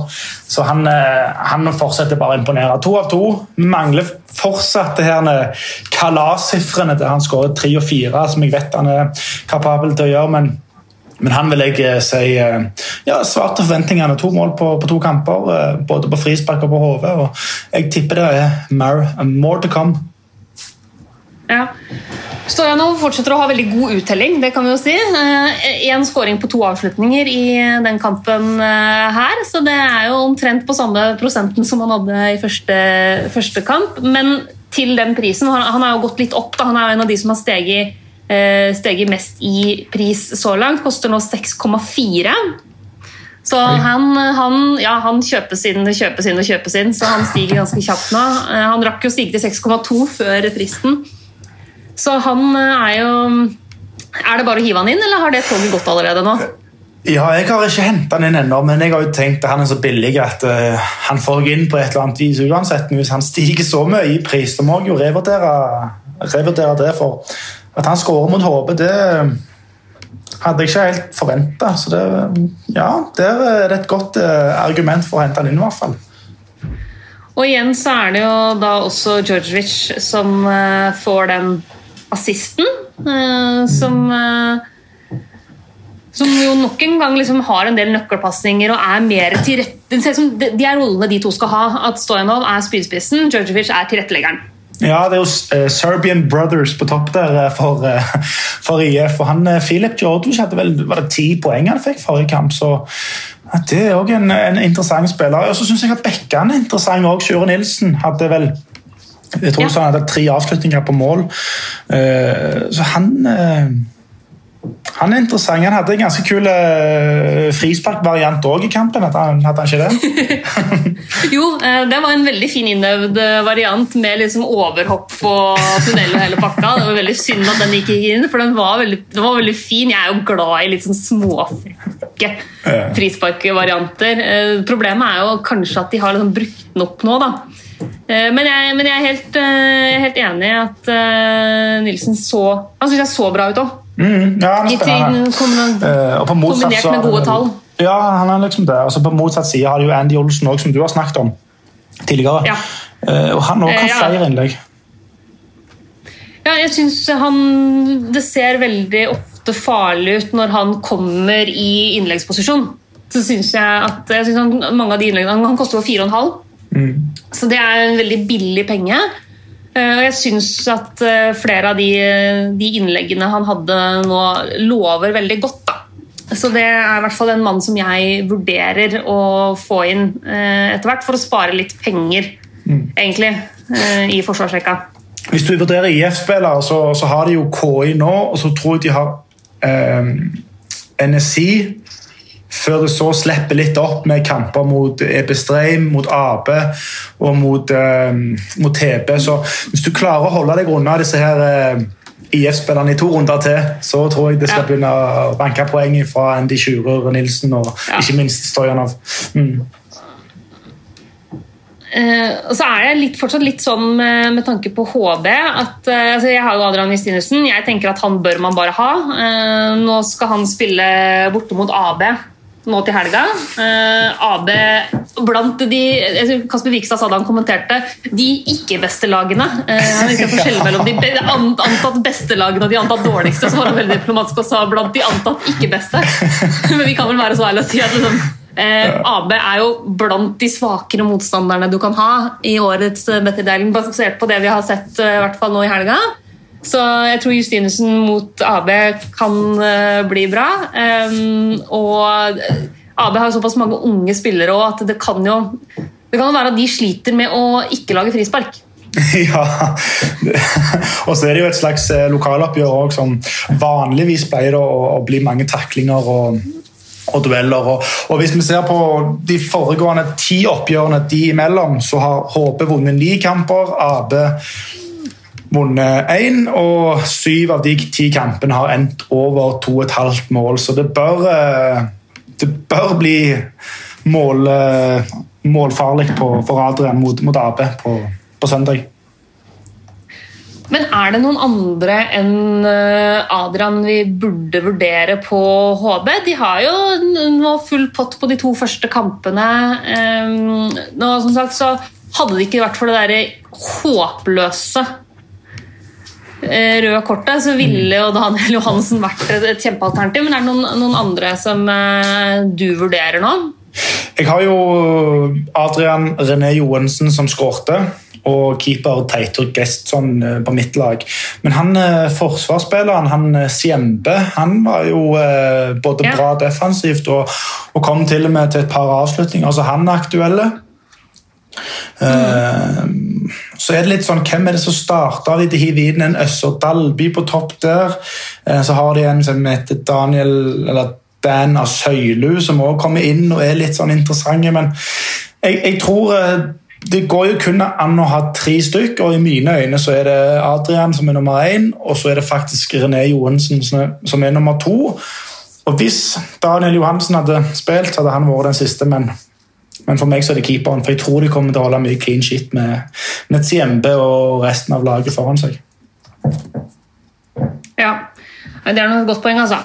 B: Så han, eh, han fortsetter bare å imponere. To av to. Mangler fortsatt det her kalassifrene til han skårer tre og fire, som jeg vet han er kapabel til å gjøre. men men han vil jeg eh, si eh, ja, svarte forventningene. To mål på, på to kamper, både på frispark og på hodet. Jeg tipper det er more, more to come.
A: Ja. Stojanov fortsetter å ha veldig god uttelling, det kan vi jo si. Én skåring på to avslutninger i den kampen eh, her, så det er jo omtrent på samme prosenten som han hadde i første, første kamp. Men til den prisen Han, har jo gått litt opp, da. han er jo en av de som har steget, eh, steget mest i pris så langt. Koster nå 6,4. Så han, han, ja, han kjøpes inn, kjøpes inn og kjøpes inn, så han stiger ganske kjapt nå. Eh, Han rakk jo å stige til 6,2 før fristen. Så han eh, er jo Er det bare å hive han inn, eller har det toget gått allerede nå?
B: Ja, Jeg har ikke hentet han inn ennå, men jeg har jo tenkt at han er så billig at uh, han får jeg inn på et eller annet vis uansett. Men hvis han stiger så mye i pris, så må jeg jo revurdere, revurdere det. For at han skårer mot HB, det hadde jeg ikke helt forventa. Så det, ja, der er det et godt uh, argument for å hente han inn, i hvert fall.
A: Og igjen så er det jo da også Djordjevic som uh, får den assisten, eh, som eh, som jo nok en gang liksom har en del nøkkelpasninger og er mer til rette det er rollene de to skal ha. At Stojanov er spydspissen, Djordjevic er tilretteleggeren.
B: Ja, det er jo uh, Serbian Brothers på topp der uh, for, uh, for, IF. og han, Filip Georgic hadde vel var det ti poeng han fikk forrige kamp. så Det er òg en, en, interessant spiller. Og så syns jeg at Bekkan er interessant òg. Sjure Nilsen hadde vel jeg tror ja. han hadde tre avslutninger på mål. så han han er interessant. Han hadde en ganske kul uh, frisparkvariant òg i kampen. Han, hadde han ikke det?
A: jo, uh, det var en veldig fin innøvd eh, variant med liksom overhopp på tunnel og hele pakka. Det var veldig synd at den ikke gikk inn, for den var veldig, den var veldig fin. Jeg er jo glad i litt sånn småfrekke frisparkvarianter. Problemet er jo kanskje at de har liksom brukt den opp nå, da. Men jeg, men jeg, er helt, helt, enig i at Nilsen så Han syns jeg så bra ut òg.
B: Mm, ja, han er spennende.
A: Uh, kombinert med gode tall.
B: Ja, han er liksom det. Altså, på motsatt side har du Andy Olsen også, som du har snakket om tidligere. Ja. Uh, og han òg har uh, flere innlegg.
A: Ja, jeg syns han Det ser veldig ofte farlig ut når han kommer i innleggsposisjon. Så syns jeg at jeg synes han, mange av de innleggene Han koster jo 4,5. Mm. Så det er en veldig billig penge. Eh, jeg syns at eh, flere av de, de, innleggene han hadde nå, lover veldig godt. Da. Så det er i hvert fall en mann som jeg vurderer å få inn eh, etter hvert, for å spare litt penger, mm. egentlig, i forsvarsrekka.
B: Hvis du vurderer IF-spillere, så, så, har de jo KI nå, og så tror jeg de har eh, NSI før det så slipper litt opp med kamper mot Ebestreim, mot AB og mot, eh, mot TB. Så hvis du klarer å holde deg unna disse her eh, IF-spillerne i to runder til, så tror jeg det skal ja. begynne å banke poeng fra Andy Sjurer Nilsen og ja. ikke minst Stojanov. Mm.
A: Uh, og så er jeg litt, fortsatt litt sånn med, med tanke på HB at uh, altså Jeg har jo Adrian Justinussen. Jeg tenker at han bør man bare ha. Uh, nå skal han spille borte mot AB nå til helga. Uh, AB blant de Kasper Vikstad sa da han kommenterte de ikke-beste lagene. Uh, han liksom forskjell mellom de antatt beste lagene og de antatt dårligste. Så var han veldig diplomatisk og sa blant de antatt ikke-beste. Men vi kan vel være så ærlige å si at liksom, eh, AB er jo blant de svakere motstanderne du kan ha i årets Betterdeling, basert på det vi har sett i hvert fall nå i helga. Så jeg tror Justinussen mot AB kan uh, bli bra. Og AB har såpass mange unge spillere òg at det kan jo det kan være at de sliter med å ikke lage frispark.
B: ja. og så er det jo et slags eh, lokaloppgjør òg som vanligvis pleier å bli mange taklinger og, og dueller. Og, og, hvis vi ser på de foregående ti oppgjørene de imellom, så har HP vunnet ni kamper. AB vunnet én, og syv av de ti kampene har endt over to og et halvt mål. Så det bør, eh, det bør bli mål, eh, målfarlig på, for Adrian mot, mot AB på, på, søndag.
A: Men er det noen andre enn eh, Adrian vi burde vurdere på HB? De har jo nå full pott på de to første kampene. Nå, som sagt, så hadde det ikke vært for det derre håpløse røde kortet, så ville jo Daniel Johansen vært et kjempealternativ. Men er det noen, noen andre som eh, du vurderer nå?
B: Jeg har jo Adrian René Johansen som skårte, og keeper Teitur Gestsson eh, på mitt lag. Men han forsvarsspilleren, han Siembe, han var jo både ja. bra defensivt og, og, kom til og med til et par avslutninger, så han er aktuelle. Mm. Så er det litt sånn, Hvem er det som starter? De hiver inn en Øssur Dalby på topp der. Eh, så har de en som heter Daniel eller Dan av Søylu, som også kommer inn og er litt sånn interessante. Men jeg, jeg tror eh, det går jo kun an å ha tre stykk, og i mine øyne så er det Adrian som er nummer én, og så er det faktisk René Johansen som er nummer to. Og Hvis Daniel Johansen hadde spilt, hadde han vært den siste, men men for meg så er det keeperen, for jeg tror de kommer til å holde mye clean shit med, med Tsiembe og resten av laget foran seg.
A: Ja, det er noe godt poeng, altså.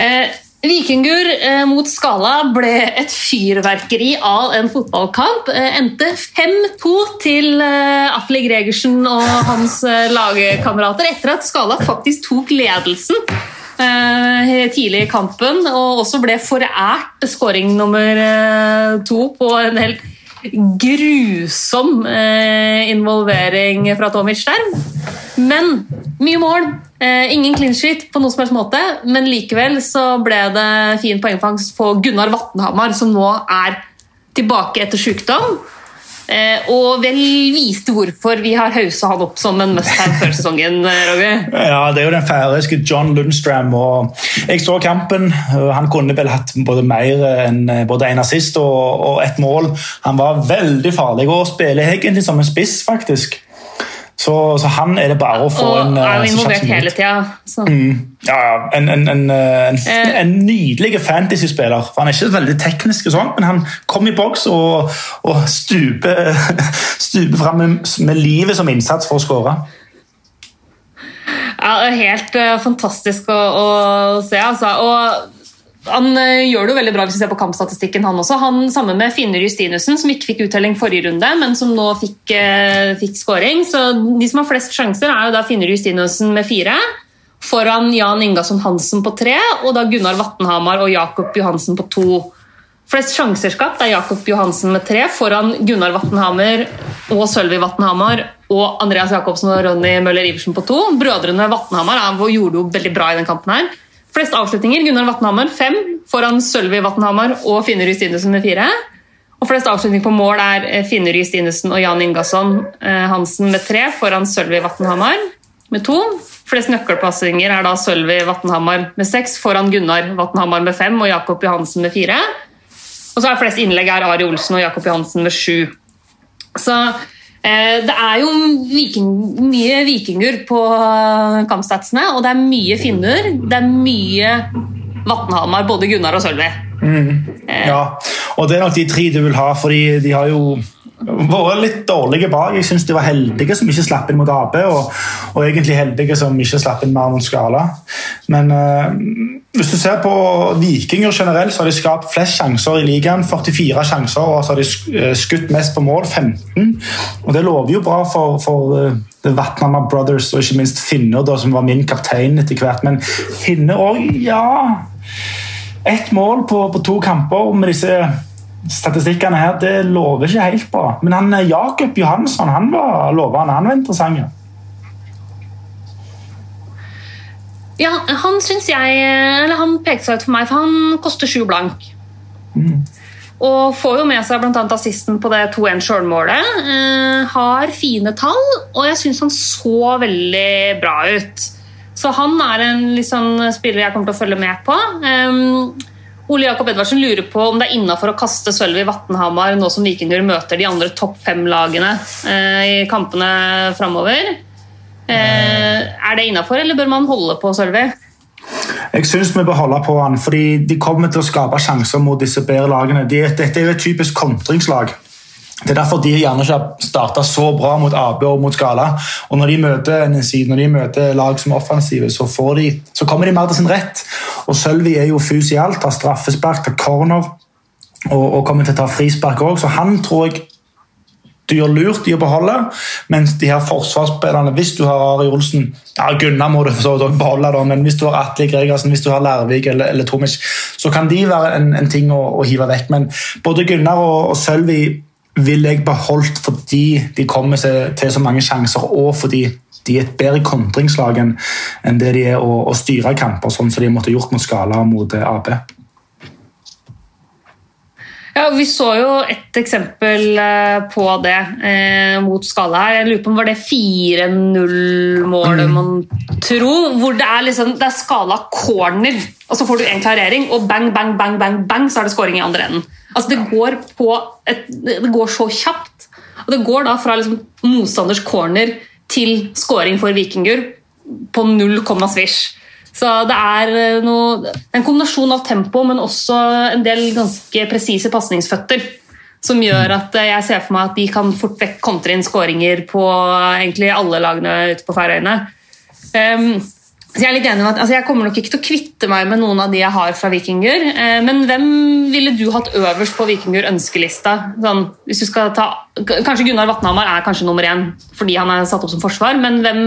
A: Eh, Vikingur eh, mot Skala ble et fyrverkeri av en fotballkamp. Eh, endte 5-2 til eh, Atle Gregersen og hans eh, lagkamerater etter at Skala faktisk tok ledelsen tidlig i kampen, og også ble forært skåring nummer eh, to på en helt grusom eh, involvering fra Tomic der. Men mye mål. Eh, ingen clean sheet på noen som helst måte, men likevel så ble det fin poengfangst på Gunnar Vatnhamar, som nå er tilbake etter sykdom. Eh, og vel viste hvorfor vi har hausa han opp som en must-have før sesongen. eh, Roger.
B: Ja, Det er jo den færøyske John Lundstram. og Jeg så kampen. Han kunne vel hatt både mer enn både en assist og, og et mål. Han var veldig farlig og spiller egentlig som en spiss, faktisk. Så, så han er det bare å få
A: Og
B: en
A: er jo
B: eh,
A: involvert hele tida. Mm,
B: Ja, ja. En, en, en, eh, en,
A: Eh.
B: en nydelig fantasy-spiller. Han er ikke veldig teknisk, og sånt, men han kom i boks og, og stuper, stuper fram med, med livet som innsats for å skåre.
A: Ja, helt fantastisk å, å se. Altså. Og han eh, gjør det jo veldig bra hvis vi ser på kampstatistikken. Han også. Han Sammen med Finner Justinussen, som ikke fikk uttelling forrige runde, men som nå fikk, uh, fikk scoring. Så De som har flest sjanser, er jo da Finner Justinussen med fire. Foran Jan Ingasson Hansen på tre, og da Gunnar Vatnhamar og Jakob Johansen på to. Flest sjanser skapt er Jakob Johansen med tre, foran Gunnar Vatnhammer og Sølvi Vatnhamar og Andreas Jacobsen og Ronny Møller Iversen på to. Brødrene Vatnhamar gjorde jo veldig bra i den kampen. her. Flest avslutninger Gunnar Vatnhammer fem, foran Sølvi Vatnhammer og Finner Justinussen med fire. Og flest avslutninger på mål er eh, Finner Justinussen og Jan Ingasson eh, Hansen med tre, foran Sølvi Vatnhammer med to. Flest nøkkelpassinger er da Sølvi Vatnhammer med seks, foran Gunnar Vatnhammer med fem og Jakob Johansen med fire. Og så er flest innlegg er Ari Olsen og Jakob Johansen med sju. Så det er jo viking, mye vikinger på eh, kampstatsene, og det er mye finner. Det er mye Vatnhamar, både Gunnar og Sølvi.
B: Ja, og det er nok de tre du vil ha, fordi de har jo vært litt dårlige bak. Jeg syns de var heldige som ikke slapp inn mot Ap, og, og egentlig heldige som ikke slapp inn mer mot Skala. Men eh, hvis du ser på Vikinger generelt, så har de skapt flest sjanser i ligaen. 44 sjanser, og så har de eh, skutt mest på mål, 15. Og det lover jo bra for, for eh, The Vatnama Brothers, og ikke minst Finner, da, som var min kaptein etter hvert. Men Finner òg, ja ett mål på, på to kamper med disse statistikkene her, det lover ikke helt bra. Men han eh, Jakob Johansson han var lovende. Han var interessant.
A: Ja, han syns jeg Eller han pekte seg ut for meg, for han koster sju blank. Og får jo med seg bl.a. assisten på det 2-1-sjølmålet. Eh, har fine tall, og jeg syns han så veldig bra ut. Så han er en liksom, spiller jeg kommer til å følge med på. Um, Ole Jakob Edvardsen lurer på om det er innafor å kaste Sølvi Vatnhamar nå som Vikinger møter de andre topp fem-lagene eh, i kampene framover. Eh, er det innafor, eller bør man holde på Sølvi?
B: Jeg syns vi bør holde på han, fordi de kommer til å skape sjanser mot disse bedre lagene. De, dette er jo et typisk kontringslag. Det er derfor de gjerne ikke har starta så bra mot AB og mot Skala. Og når de møter side, når de møter lag som er offensive, så, de, så kommer de mer til sin rett. Og Sølvi er jo fus i alt, tar straffespark, tar corner og, og kommer til å ta frispark òg, så han tror jeg du gjør lurt i å beholde, mens de her forsvarsspillerne Hvis du har Ari Olsen ja Gunnar må du så beholde, da, men hvis du har Atle Gregersen, hvis du har Lærvik eller, eller Tomic, så kan de være en, en ting å, å hive vekk. Men både Gunnar og, og Sølvi vil jeg beholdt fordi de kommer seg til så mange sjanser, og fordi de er et bedre kontringslag enn det de er å, å styre kamper, sånn som de måtte gjort mot Skala og mot AP. AB.
A: Ja, Vi så jo et eksempel eh, på det eh, mot Skala her. Jeg lurer på om var det 4-0-målet, man tror. Hvor det er, liksom, det er Skala corner, og så får du en klarering, og bang, bang, bang, bang, bang, så er det scoring i andre enden. Altså, det går, på et, det går så kjapt. Og det går da fra liksom, motstanders corner til scoring for Vikinger på null komma svisj. Så det er eh, noe, en kombinasjon av tempo, men også en del ganske presise pasningsføtter. Som gjør at eh, jeg ser for meg at de kan fort vekk kontre inn skåringer på egentlig alle lagene ute på Færøyene. Um, så Jeg er litt enig med at altså jeg kommer nok ikke til å kvitte meg med noen av de jeg har fra Vikinger. eh, Men hvem ville du hatt øverst på Vikinger ønskelista? Sånn, hvis du skal ta, kanskje Gunnar Vatnhamar er kanskje nummer én fordi han er satt opp som forsvar, men hvem,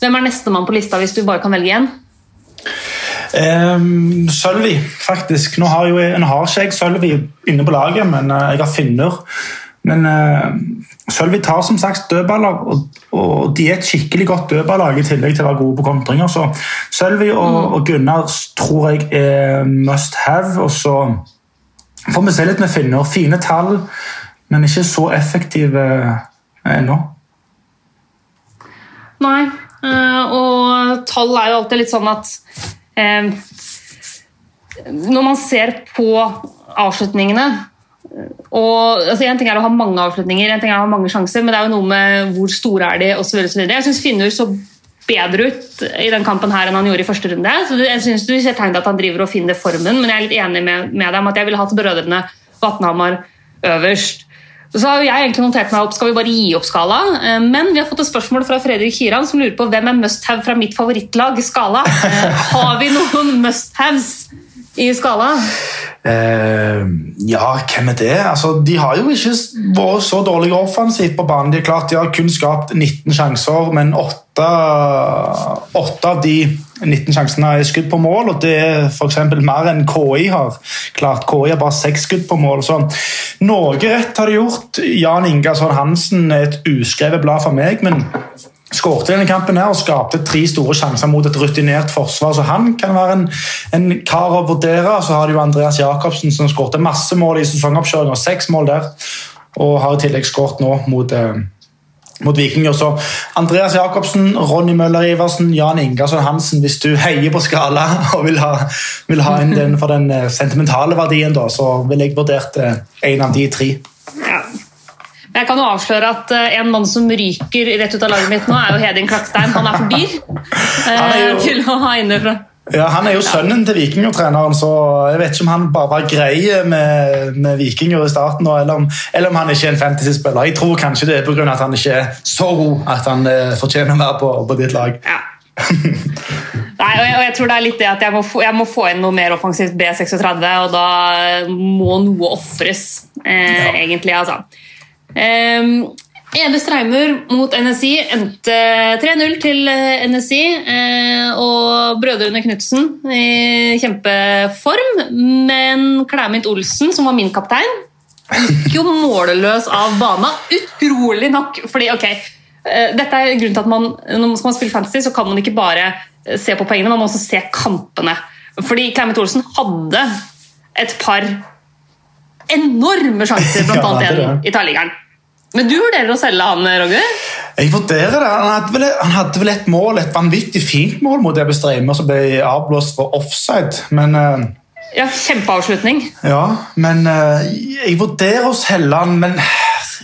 A: hvem er nestemann på lista hvis du bare kan velge én?
B: Um, Sølvi, faktisk. Nå har jo jeg, nå har ikke jeg Sølvi inne på laget, men eh, jeg har Finner. Men uh, Sølvi tar som sagt dødballer, og, og, de er et skikkelig godt dødballag i tillegg til å være gode på kontringer. Så Sølvi og, mm. og, Gunnar tror jeg er must have. Og så får vi se litt med Finner. Fine tall, men ikke så effektive ennå.
A: Nei, uh, og tall er jo alltid litt sånn at Når man ser på avslutningene og altså En ting er å ha mange avslutninger, en ting er å ha mange sjanser, men det er jo noe med hvor store er de osv. Jeg syns Finnur så bedre ut i den kampen her enn han gjorde i første runde. Så jeg synes du ser tegn til at han driver og finner formen, men jeg er litt enig med, med dem at jeg ville hatt brødrene Vatnhamar øverst. Så har jeg egentlig notert meg opp, Skal vi bare gi opp skala? Eh, men vi har fått et spørsmål fra Fredrik Kiran som lurer på hvem er must have fra mitt favorittlag, Skala. Eh, har vi noen must haves i skala?
B: Uh, ja, hvem er det? Altså, de har jo ikke vært så dårlige offensivt på banen. De er klart de har kun skapt 19 sjanser, men 8, 8 av de 19 sjansene er skudd på mål. og Det er f.eks. mer enn KI har klart. KI har bare seks skudd på mål. så Noe rett har de gjort. Jan Ingasson Hansen er et uskrevet blad for meg, men skårte denne kampen her og skapte tre store sjanser mot et rutinert forsvar. Så han kan være en, en kar å vurdere. Så har de jo Andreas Jacobsen som skårte masse mål i sesongoppkjøringa. Seks mål der. Og har i tillegg skåret nå mot, eh, mot. Så Andreas Jacobsen, Ronny Møller Iversen, Jan Ingasson Hansen. Hvis du heier på skala og vil ha, vil ha inn den for den eh, sentimentale verdien, da, så ville jeg vurdert eh, en av de tre. Ja.
A: Jeg kan jo avsløre at eh, En mann som ryker rett ut av laget mitt nå, er jo Hedin Klakstein. Han er for dyr er jo, eh, til å ha innefra.
B: Ja, Han er jo sønnen til Vikinger-treneren, så jeg vet ikke om han bare var grei med, med Vikinger i starten, eller om, eller om han ikke er en fantasy-spiller. Jeg tror kanskje det er pga. at han ikke er så god at han eh, fortjener å være på, på ditt lag. Ja.
A: Nei, og jeg, og jeg, tror det er litt det at jeg må, få, jeg må få inn noe mer offensivt B36, og da må noe ofres, eh, ja. egentlig. altså. Um, Ede Streimur mot NSI endte 3-0 til eh, NSI. Eh, og brødrene Knutsen i kjempeform. Men Klæmint Olsen, som var min kaptein, gikk jo måleløs av bana. Utrolig nok. fordi, ok, eh, dette er grunnen til at man, Når man skal spille fantasy, så kan man ikke bare se på poengene, man må også se kampene. Fordi Klæmint Olsen hadde et par enorme sjanser, bl.a. ja, en i Tarligeren. Men du vurderer å selge han, Roger?
B: Jeg vurderer det. Han hadde, vel, han hadde vel et mål, et vanvittig fint mål mot Ebbe Streimer, som ble avblåst for offside. Men uh,
A: Ja, Kjempeavslutning.
B: Ja, men uh, jeg vurderer å selge han, men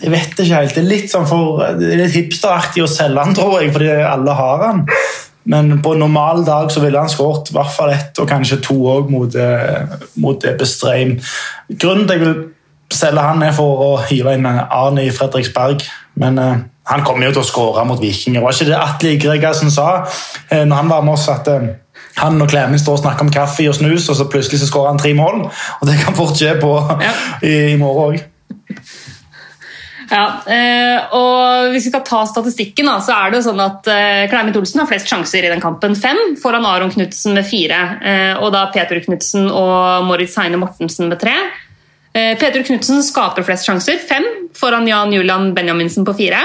B: jeg vet ikke helt. Det er litt sånn for, det er litt hipsteraktig å selge han, tror jeg, fordi alle har han. Men på en normal dag så ville han skåret i hvert fall ett og kanskje to òg mot, uh, mot Ebbestreim. Grunnen til jeg vil selge han er for å hive inn Arne i Fredriksberg. Men uh, han kommer jo til å skåre mot Vikinger. Var ikke det Atle Gregersen sa uh, når han var med oss? at uh, han og Klemen står og snakker om kaffe og snus, og så plutselig så skårer han tre mål. Og det kan fort skje på, ja. i, i, morgen òg.
A: Ja, og Hvis vi skal ta statistikken, så er det jo sånn at Klemit Olsen har flest sjanser i den kampen. Fem foran Aron Knutsen med fire. Og da Peter Knutsen og Moritz Heine Mortensen med tre. Eh, Peter Knutsen skaper flest sjanser, fem, foran Jan Julian Benjaminsen på fire.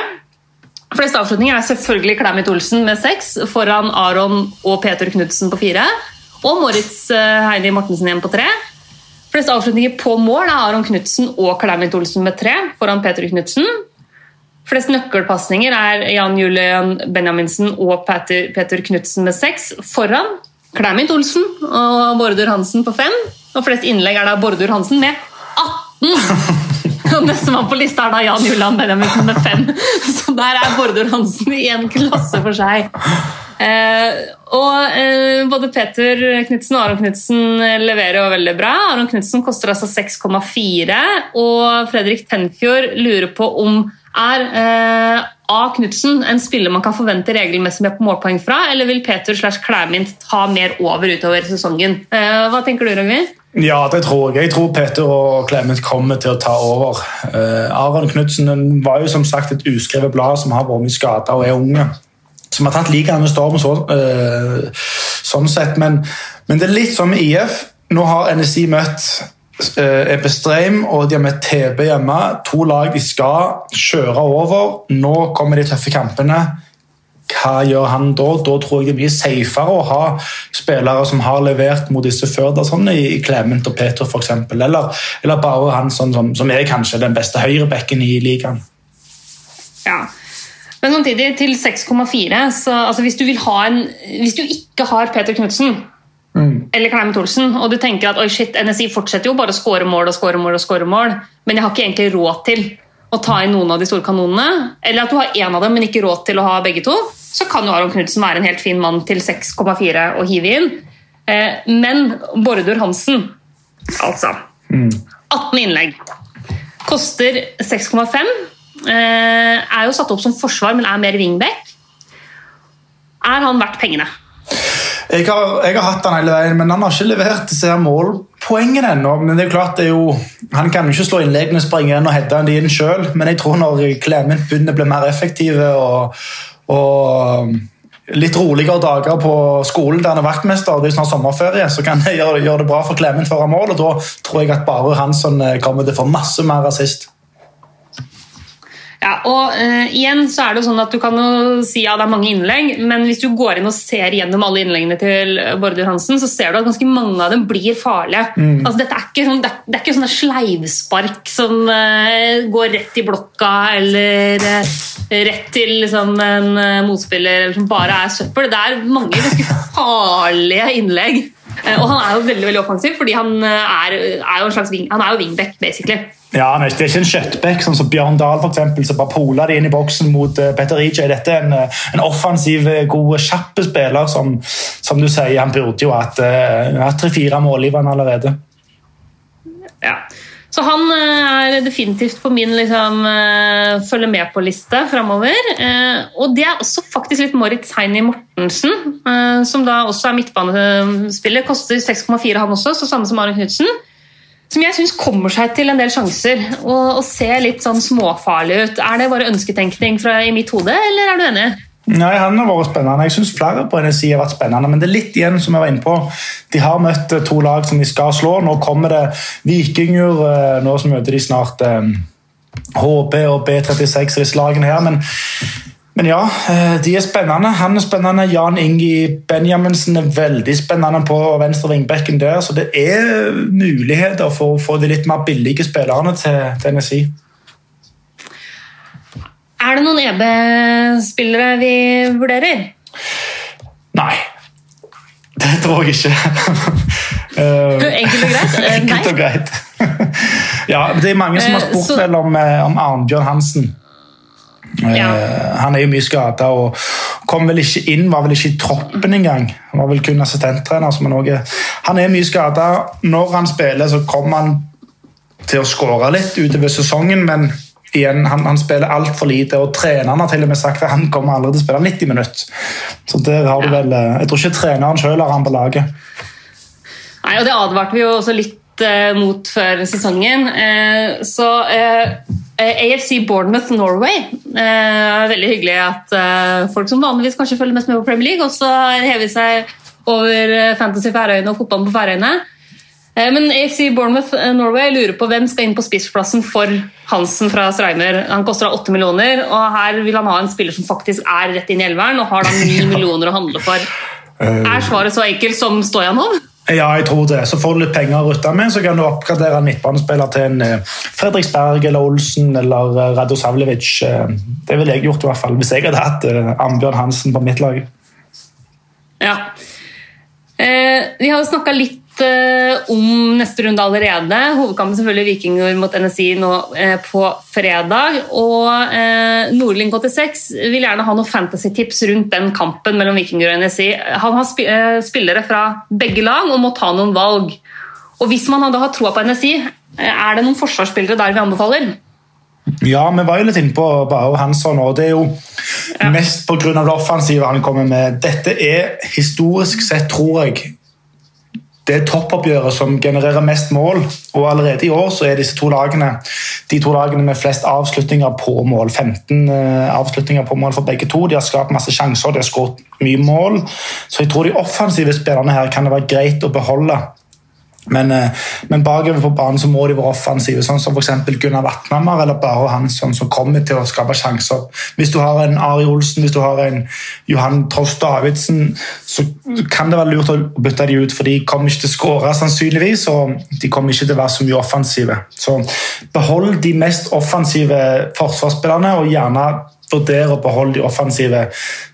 A: Flest avslutninger er selvfølgelig Klæmit Olsen med seks, foran Aron og Peter Knutsen på fire. Og Moritz eh, Heidi Mortensen igjen på tre. Flest avslutninger på mål er Aron Knutsen og Clement Olsen med tre, foran Peter Knutsen. Flest nøkkelpasninger er Jan Julian Benjaminsen og Peter, Peter Knutsen med seks, foran Clement Olsen og Bårdur Hansen på fem. Og flest innlegg er da Bårdur Hansen med 18! Og Nestemann på lista er da Jan Julian Benjaminsen med fem. Så der er Bordur Hansen i en klasse for seg. Eh, og eh, Både Peter Knutsen og Aron Knutsen leverer jo veldig bra. Aron Knutsen koster altså 6,4. Og Fredrik Tenfjord lurer på om er eh, A. Knutsen en spiller man kan forvente regelmessig med på målpoeng fra, eller vil Peter slash Klæmint ta mer over utover sesongen? Eh, hva tenker du, Røgvi?
B: Ja, det tror jeg. Jeg tror Peter og Clement kommer til å ta over. Uh, Aron Knutsen var jo som sagt et uskrevet blad som har vært mye skada og er unge. Som har tatt like med storm så, uh, sånn sett. Men, men, det er litt som med IF. Nå har NSI møtt eh, er og de har møtt TB hjemme. To lag de skal kjøre over. Nå kommer de tøffe kampene. Hva gjør han da? Da tror jeg det blir safere å ha spillere som har levert mot disse før, da, sånn i Clement og Peter f.eks. Eller, eller bare han sånn, som, som er kanskje den beste høyrebekken i ligaen.
A: Ja. Men samtidig, til 6,4 så altså hvis, du vil ha en, hvis du ikke har Peter Knutsen
B: Mm.
A: eller Clement Olsen, og du tenker at oi shit, NSI fortsetter jo bare å skåre mål og skåre mål, og skåre mål, men jeg har ikke egentlig råd til å ta inn noen av de store kanonene, eller at du har én av dem, men ikke råd til å ha begge to, så kan jo Aron Knutsen være en helt fin mann til 6,4 å hive inn. Eh, men Bordur Hansen, altså 18 innlegg. Koster 6,5. Eh, er jo satt opp som forsvar, men er mer wingback. Er han verdt pengene?
B: Jeg har, jeg har hatt han hele veien, men han har ikke levert disse her målpoengene ennå. Men det er jo klart, det er jo, han kan jo ikke slå innleggene, springe inn og heade de inn sjøl. Men jeg tror når Clement begynner å bli mer effektive og, og litt roligere dager på skolen der han er vaktmester, det er snart sommerferie, så kan det gjøre det bra for Clement foran mål. og Da tror jeg at bare Hansson eh, kommer til å få masse mer assist.
A: Ja, og uh, igjen så er det jo sånn at Du kan jo si ja, det er mange innlegg, men hvis du går inn og ser gjennom alle innleggene til Bårdur Hansen, så ser du at ganske mange av dem blir farlige. Altså, dette er ikke sånn, det er, ikke sånne sleivspark som uh, går rett i blokka eller uh, rett til liksom, en motspiller eller som bare er søppel. Det er mange ganske farlige innlegg. Og han er jo veldig veldig offensiv, fordi han er, er jo en slags wing, han er jo wingback, basically.
B: Ja, nei, Det er ikke en kjøttbekk sånn som Bjørn Dahl for eksempel, som bare poler det inn i boksen mot uh, Petter EJ. Dette er en, eh, en offensiv, eh, god, kjapp spiller som, som du sier, han burde jo hatt tre-fire målgivere allerede.
A: Ja. Så han eh, er definitivt på min liksom, eh, følge med på-liste framover. Eh, og det er også faktisk litt Moritz Heini Mortensen, eh, som da også er midtbanespiller. Koster 6,4 han også, så samme som Aron Knutsen. Som jeg syns kommer seg til en del sjanser og, og ser litt sånn småfarlig ut. Er det bare ønsketenkning fra, i mitt hode, eller er du enig?
B: Nei, Han har vært spennende. Jeg syns flere på NSI har vært spennende. Men det er litt igjen som jeg var inne på. De har møtt eh, to lag som de skal slå. Nå kommer det Vikinger. eh, Nå møter de snart eh, HB og B36 disse lagene her. Men, men ja, eh, de er spennende. Han er spennende. Jan Ingi Benjaminsen er veldig spennende på venstre vingbekken der. Så det er muligheter for å få de litt mer billige spillerne til, Tennessee.
A: Er det noen EB-spillere vi vurderer?
B: Nei. Det tror jeg ikke. Eh,
A: Enkelt og greit?
B: Enkelt og greit. ja, det er mange som har
A: Eh,
B: spurt vel om, om Arnbjørn Hansen. Eh,
A: Ja.
B: Han er jo mye skada og kom vel ikke inn, var vel ikke i troppen engang. Han var vel kun assistenttrener. som er noe. Han er mye skada. Når han spiller, så kommer han til å skåre litt utover sesongen, men igjen, han, han spiller altfor lite. og Treneren har til og med sagt at han kommer aldri til å spille 90 minutter. Så der har du
A: Ja.
B: vel, eh, Jeg tror ikke treneren sjøl har han på laget.
A: Nei, og Det advarte vi jo også litt eh, mot før sesongen. Eh, så eh, AFC Bournemouth Norway eh, Veldig hyggelig at eh, folk som vanligvis kanskje følger mest med på Premier League, også hever seg over eh, Fantasy Færøyene og fotballen på Færøyene. Eh, Men AFC Bournemouth eh, Norway lurer på hvem skal inn på spissplassen for Hansen fra Streimer. Han koster da 8 millioner, og her vil han ha en spiller som faktisk er rett inn i elveren, og har da 9 millioner å handle for. Er svaret så enkelt som Stojanov?
B: Ja, jeg tror det. Så får du litt penger å rutte med, så kan du oppgradere en midtbanespiller til en eh, Fredriksberg eller Olsen eller eh, Radosavljevic. Eh, Det ville jeg gjort i hvert fall, hvis jeg hadde hatt Ambjørn Hansen på mitt lag.
A: Ja. Eh, vi har jo snakka litt om neste runde allerede. Hovedkampen selvfølgelig Vikinger mot NSI nå eh, på fredag. Og eh, Nordling 86 vil gjerne ha noen fantasy-tips rundt den kampen mellom Vikinger og NSI. Han har eh, spillere fra begge lag og må ta noen valg. Og hvis man da har troa på NSI, eh, er det noen forsvarsspillere der vi anbefaler?
B: Ja, vi var jo litt inne på Bao Hansson, og det er jo mest pga. det offensive han kommer med. Dette er historisk sett, tror jeg, det toppoppgjøret som genererer mest mål. Og allerede i år så er disse to lagene de to lagene med flest avslutninger på mål. 15 eh, avslutninger på mål for begge to. De har skapt masse sjanser, de har skåret mye mål. Så jeg tror de offensive spillerne her kan det være greit å beholde Men, eh, men bakover på banen så må de være offensive, sånn som f.eks. Gunnar Vatnhammer eller bare Hansson, som kommer til å skape sjanser. Hvis du har en Ari Olsen, hvis du har en Johan Trost Davidsen, så kan det være lurt å bytte de ut, for de kommer ikke til å skåre sannsynligvis, og de kommer ikke til å være så mye offensive. Så behold de mest offensive forsvarsspillerne, og gjerne vurdere å beholde de offensive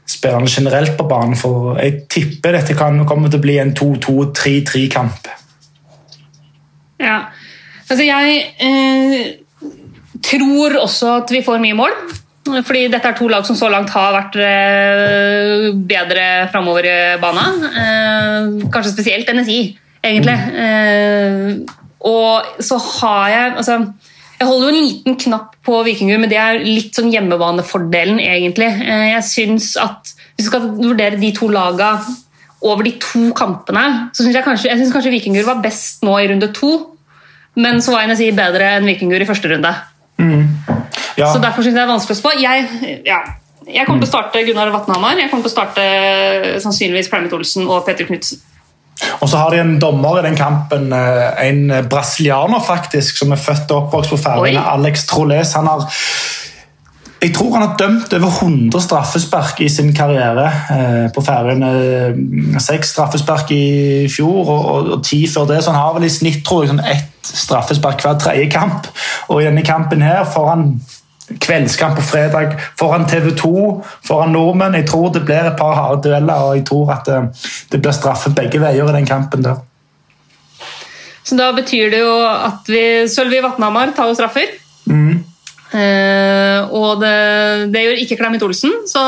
B: spillerne generelt på banen, for jeg tipper dette kan komme til å bli en 2-2-3-3-kamp.
A: Ja. Altså, jeg eh, tror også at vi får mye mål. Fordi dette er to lag som så langt har vært eh, bedre framover i banen. Eh, kanskje spesielt NSI, egentlig. Eh, og så har jeg altså, Jeg holder jo en liten knapp på Vikingur, men det er litt sånn hjemmebanefordelen, egentlig. Eh, jeg syns at hvis vi skal vurdere de to laga over de to kampene, så syns jeg kanskje, jeg synes kanskje Vikingur var best nå i runde to. Men så var NSI bedre enn Vikingur i første runde.
B: Mm. Ja.
A: Så derfor syns jeg det er vanskelig å spå. Jeg, ja, jeg kommer til å starte Gunnar Vatnhamar. Jeg kommer til å starte sannsynligvis Climate Olsen og Peter Knutsen.
B: Og så har de en dommer i den kampen, eh, en brasilianer faktisk, som er født og oppvokst på Færøyene, Alex Troles. Han har jeg tror han har dømt over 100 straffespark i sin karriere eh, på Færøyene. Seks straffespark i fjor og, ti før det, så han har vel i snitt tror jeg, sånn ett straffespark hver tredje kamp. Og i denne kampen her får han kveldskamp på fredag foran TV 2, foran nordmenn. Jeg tror det blir et par harde dueller, og jeg tror at det, det blir straffe begge veier i den kampen der.
A: Så da betyr det jo at vi Sølvi Vatnhamar tar jo straffer.
B: Mm.
A: Uh, og det, det, gjør ikke Clement Olsen, så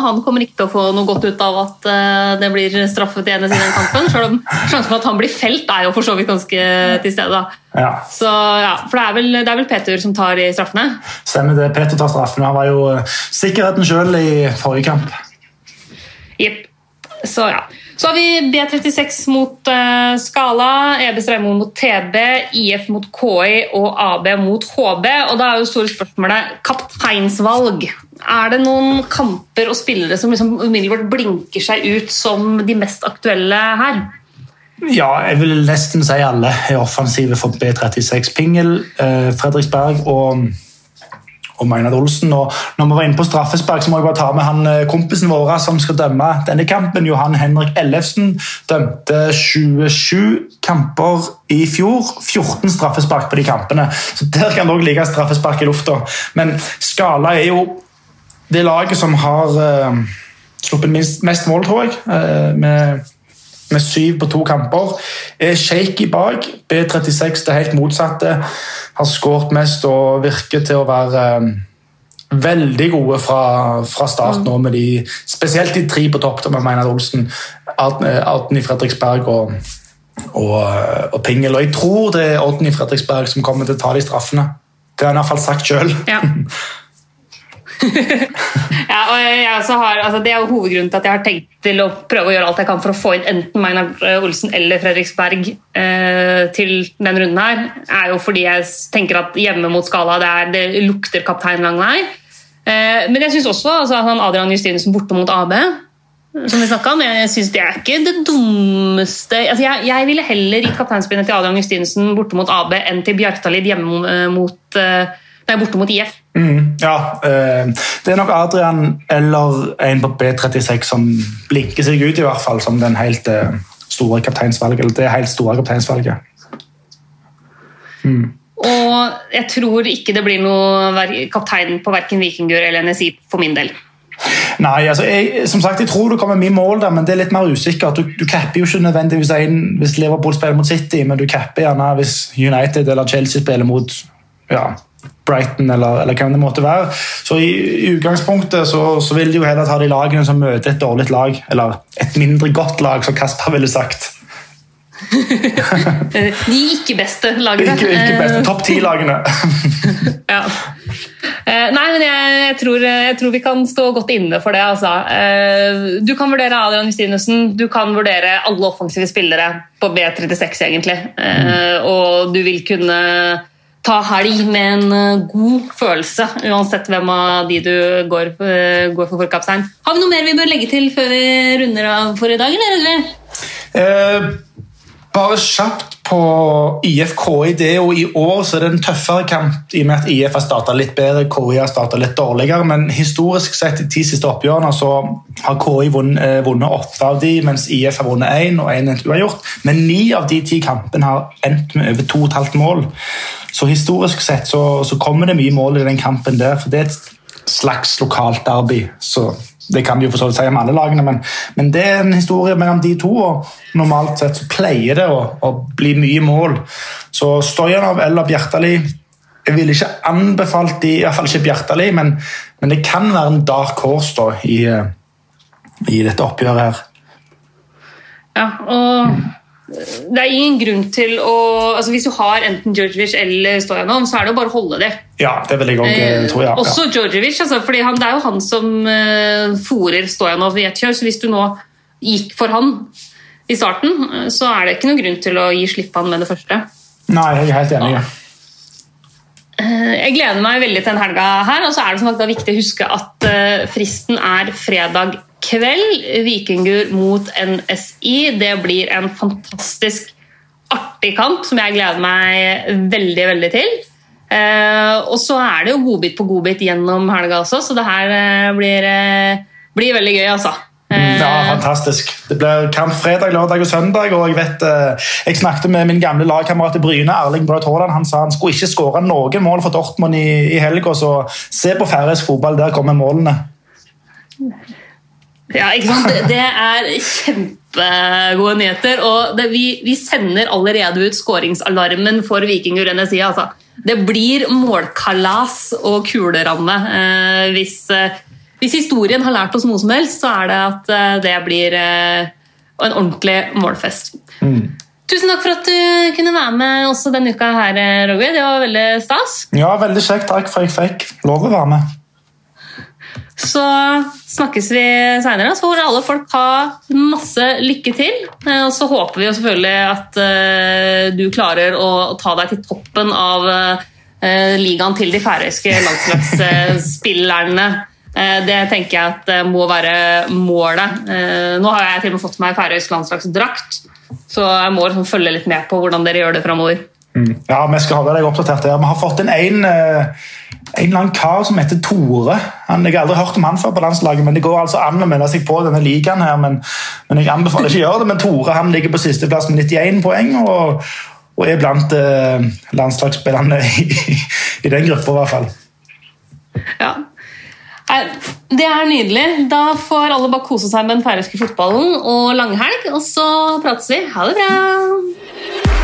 A: han kommer ikke til å få noe godt ut av at eh, det blir straffet igjen i den kampen. Selv om sjansen for at han blir felt, er jo for så vidt ganske til stede.
B: Ja.
A: Så, ja, for det er, vel, det er, vel, Peter som tar i straffene?
B: Stemmer det. Peter tar straffene. Han var jo sikkerheten sjøl i forrige kamp.
A: Jepp. Så ja. Så har vi B36 mot uh, Skala, EB Streimoen mot TB, IF mot KI og AB mot HB. Og da er jo store spørsmålet kapteinsvalg. Er det noen kamper og spillere som liksom umiddelbart blinker seg ut som de mest aktuelle her?
B: Ja, jeg vil nesten si alle er offensive for B36. Pingel, uh, Fredriksberg og og Maynard Olsen. Og når vi var inne på straffespark, så må jeg bare ta med han eh, kompisen vår som skal dømme denne kampen. Johan Henrik Ellefsen dømte 27 kamper i fjor. 14 straffespark på de kampene. Så Der kan det òg ligge straffespark i lufta. Men Skala er jo det laget som har uh, sluppet mest mål, tror jeg. Uh, med med syv på to kamper. Er shaky bak. B36 det helt motsatte. Har skåret mest og virker til å være um, veldig gode fra, fra start nå, med de, spesielt de tre på topp, med Meinar Olsen, Arten i Fredriksberg og, og, og, Pingel. Og jeg tror det er Odden i Fredriksberg som kommer til å ta de straffene. Det har han iallfall sagt sjøl.
A: Ja. ja, og jeg har, altså det er jo hovedgrunnen til at jeg har tenkt til å prøve å gjøre alt jeg kan for å få inn enten Magnar Olsen eller Fredriksberg eh, til den runden her, er jo fordi jeg tenker at hjemme mot Skala det, er, det lukter kaptein lang vei. Eh, men jeg syns også altså, han Adrian Justinsen borte mot AB som vi om, jeg synes Det er ikke det dummeste altså, jeg, jeg, ville heller gitt kapteinspinnet til Adrian Justinsen borte mot AB enn til Bjartalid hjemme mot uh, Nei, borte mot IF.
B: Mm, ja, eh, det er nok Adrian eller en på B36 som blinker seg ut, i hvert fall, som den helt eh, store kapteinsvalget. Eller det helt store kapteinsvalget.
A: Mm. Og jeg tror ikke det blir noe kaptein på verken Vikingur eller NSI for min del.
B: Nei, altså jeg, som sagt, jeg tror det kommer mye mål der, men det er litt mer usikkert. Du, du capper jo ikke nødvendigvis en hvis Liverpool spiller mot City, men du capper gjerne hvis United eller Chelsea spiller mot ja, Brighton eller, eller hvem det måtte være. Så i, i utgangspunktet så, så, vil de jo heller ta de lagene som møter et dårlig lag, eller et mindre godt lag, som Kasper ville sagt.
A: de ikke beste lagene.
B: Ikke, ikke beste, Topp ti-lagene.
A: ja. Eh, nei, men jeg, jeg, tror, jeg, tror, vi kan stå godt inne for det. Altså. Eh, du kan vurdere Adrian Justinussen, du kan vurdere alle offensive spillere på B36, egentlig. Mm. Og du vil kunne ta helg med en eh, god følelse, uansett hvem av de du går, eh, går for for. Har vi noe mer vi bør legge til før vi runder av for i dag, eller?
B: Eh, Bare kjapt på IFK i det, og i år så er det en tøffere kamp i og med at IF har starta litt bedre, KI har starta litt dårligere. Men historisk sett de ti siste oppgjørene så har KI vunnet, vunnet åtte av de, mens IF har vunnet én og én uavgjort. Men ni av de ti kampene har endt med over to og et halvt mål. Så historisk sett så, så kommer det mye mål i den kampen der. for det er et slags lokalt derby. så det kan vi jo for så vidt si om alle lagene, men, men, det er en historie mellom de to. og Normalt sett så pleier det å, å bli mye mål. Så Stojanov eller Bjertali Jeg ville ikke anbefalt de, i hvert fall ikke Bjertali, men, men det kan være en dark horse da, i, i dette oppgjøret her.
A: Ja, og det er ingen grunn til å altså Hvis du har enten Djordjevic eller Stojanov, så er det jo bare å holde det.
B: Ja, det vil jeg også, eh, tror jeg.
A: Også Djordjevic, altså, for det er jo han som eh, fòrer Stojanov i ett kjør. Så hvis du nå gikk for han i starten, eh, så er det ikke noen grunn til å gi slipp han med det første.
B: Nei, jeg er helt enig. Ja.
A: Jeg gleder meg veldig til den helga her. og så er det som sagt viktig å huske at fristen er fredag kveld. Vikingur mot NSI. Det blir en fantastisk artig kamp som jeg gleder meg veldig, veldig til. Uh, og så er det jo godbit på godbit gjennom helga også, så det her blir, blir, veldig gøy, altså.
B: Ja, fantastisk. Det blir kamp fredag, lørdag og søndag. og Jeg vet, jeg snakket med min gamle lagkamerat i Bryne, Erling Braut Haaland. Han sa han skulle ikke skåre noen mål for Dortmund i, i helga, så se på færøysk fotball. Der kommer målene.
A: Ja, ikke sant? Det er kjempegode nyheter. Og det, vi, vi, sender allerede ut skåringsalarmen for Vikingur NSI. Altså. Det blir målkalas og kuleramme. Eh, hvis, eh, hvis, historien har lært oss noe som helst, så er det at eh, det blir eh, en ordentlig målfest. Mm. Tusen takk for at du kunne være med også denne uka her, Roger. Det var veldig stas.
B: Ja, veldig kjekt. Takk for at jeg fikk lov å være med.
A: Så snakkes vi seinere. Så får alle folk ha masse lykke til. Eh, og så håper vi jo selvfølgelig at du klarer å ta deg til toppen av ligaen til de færøyske landslagsspillerne. Uh, det tenker jeg at må være målet. Nå har jeg til og med fått meg færøysk landslagsdrakt, så jeg må liksom følge litt med på hvordan dere gjør det framover.
B: Mm. Ja, vi skal holde deg oppdatert. Vi har fått inn en en eller annen kar som heter Tore. Han, jeg har aldri hørt om han før på landslaget, men det går altså an å melde seg på denne ligaen. her, men, men, jeg anbefaler ikke å gjøre det. Men Tore han ligger på sisteplass med 91 poeng og, og er blant eh, landslagsspillerne i, i, den gruppa, i hvert fall.
A: Ja. Det er nydelig. Da får alle bare kose seg med den færøyske fotballen og langhelg, og så prates vi. Ha det bra!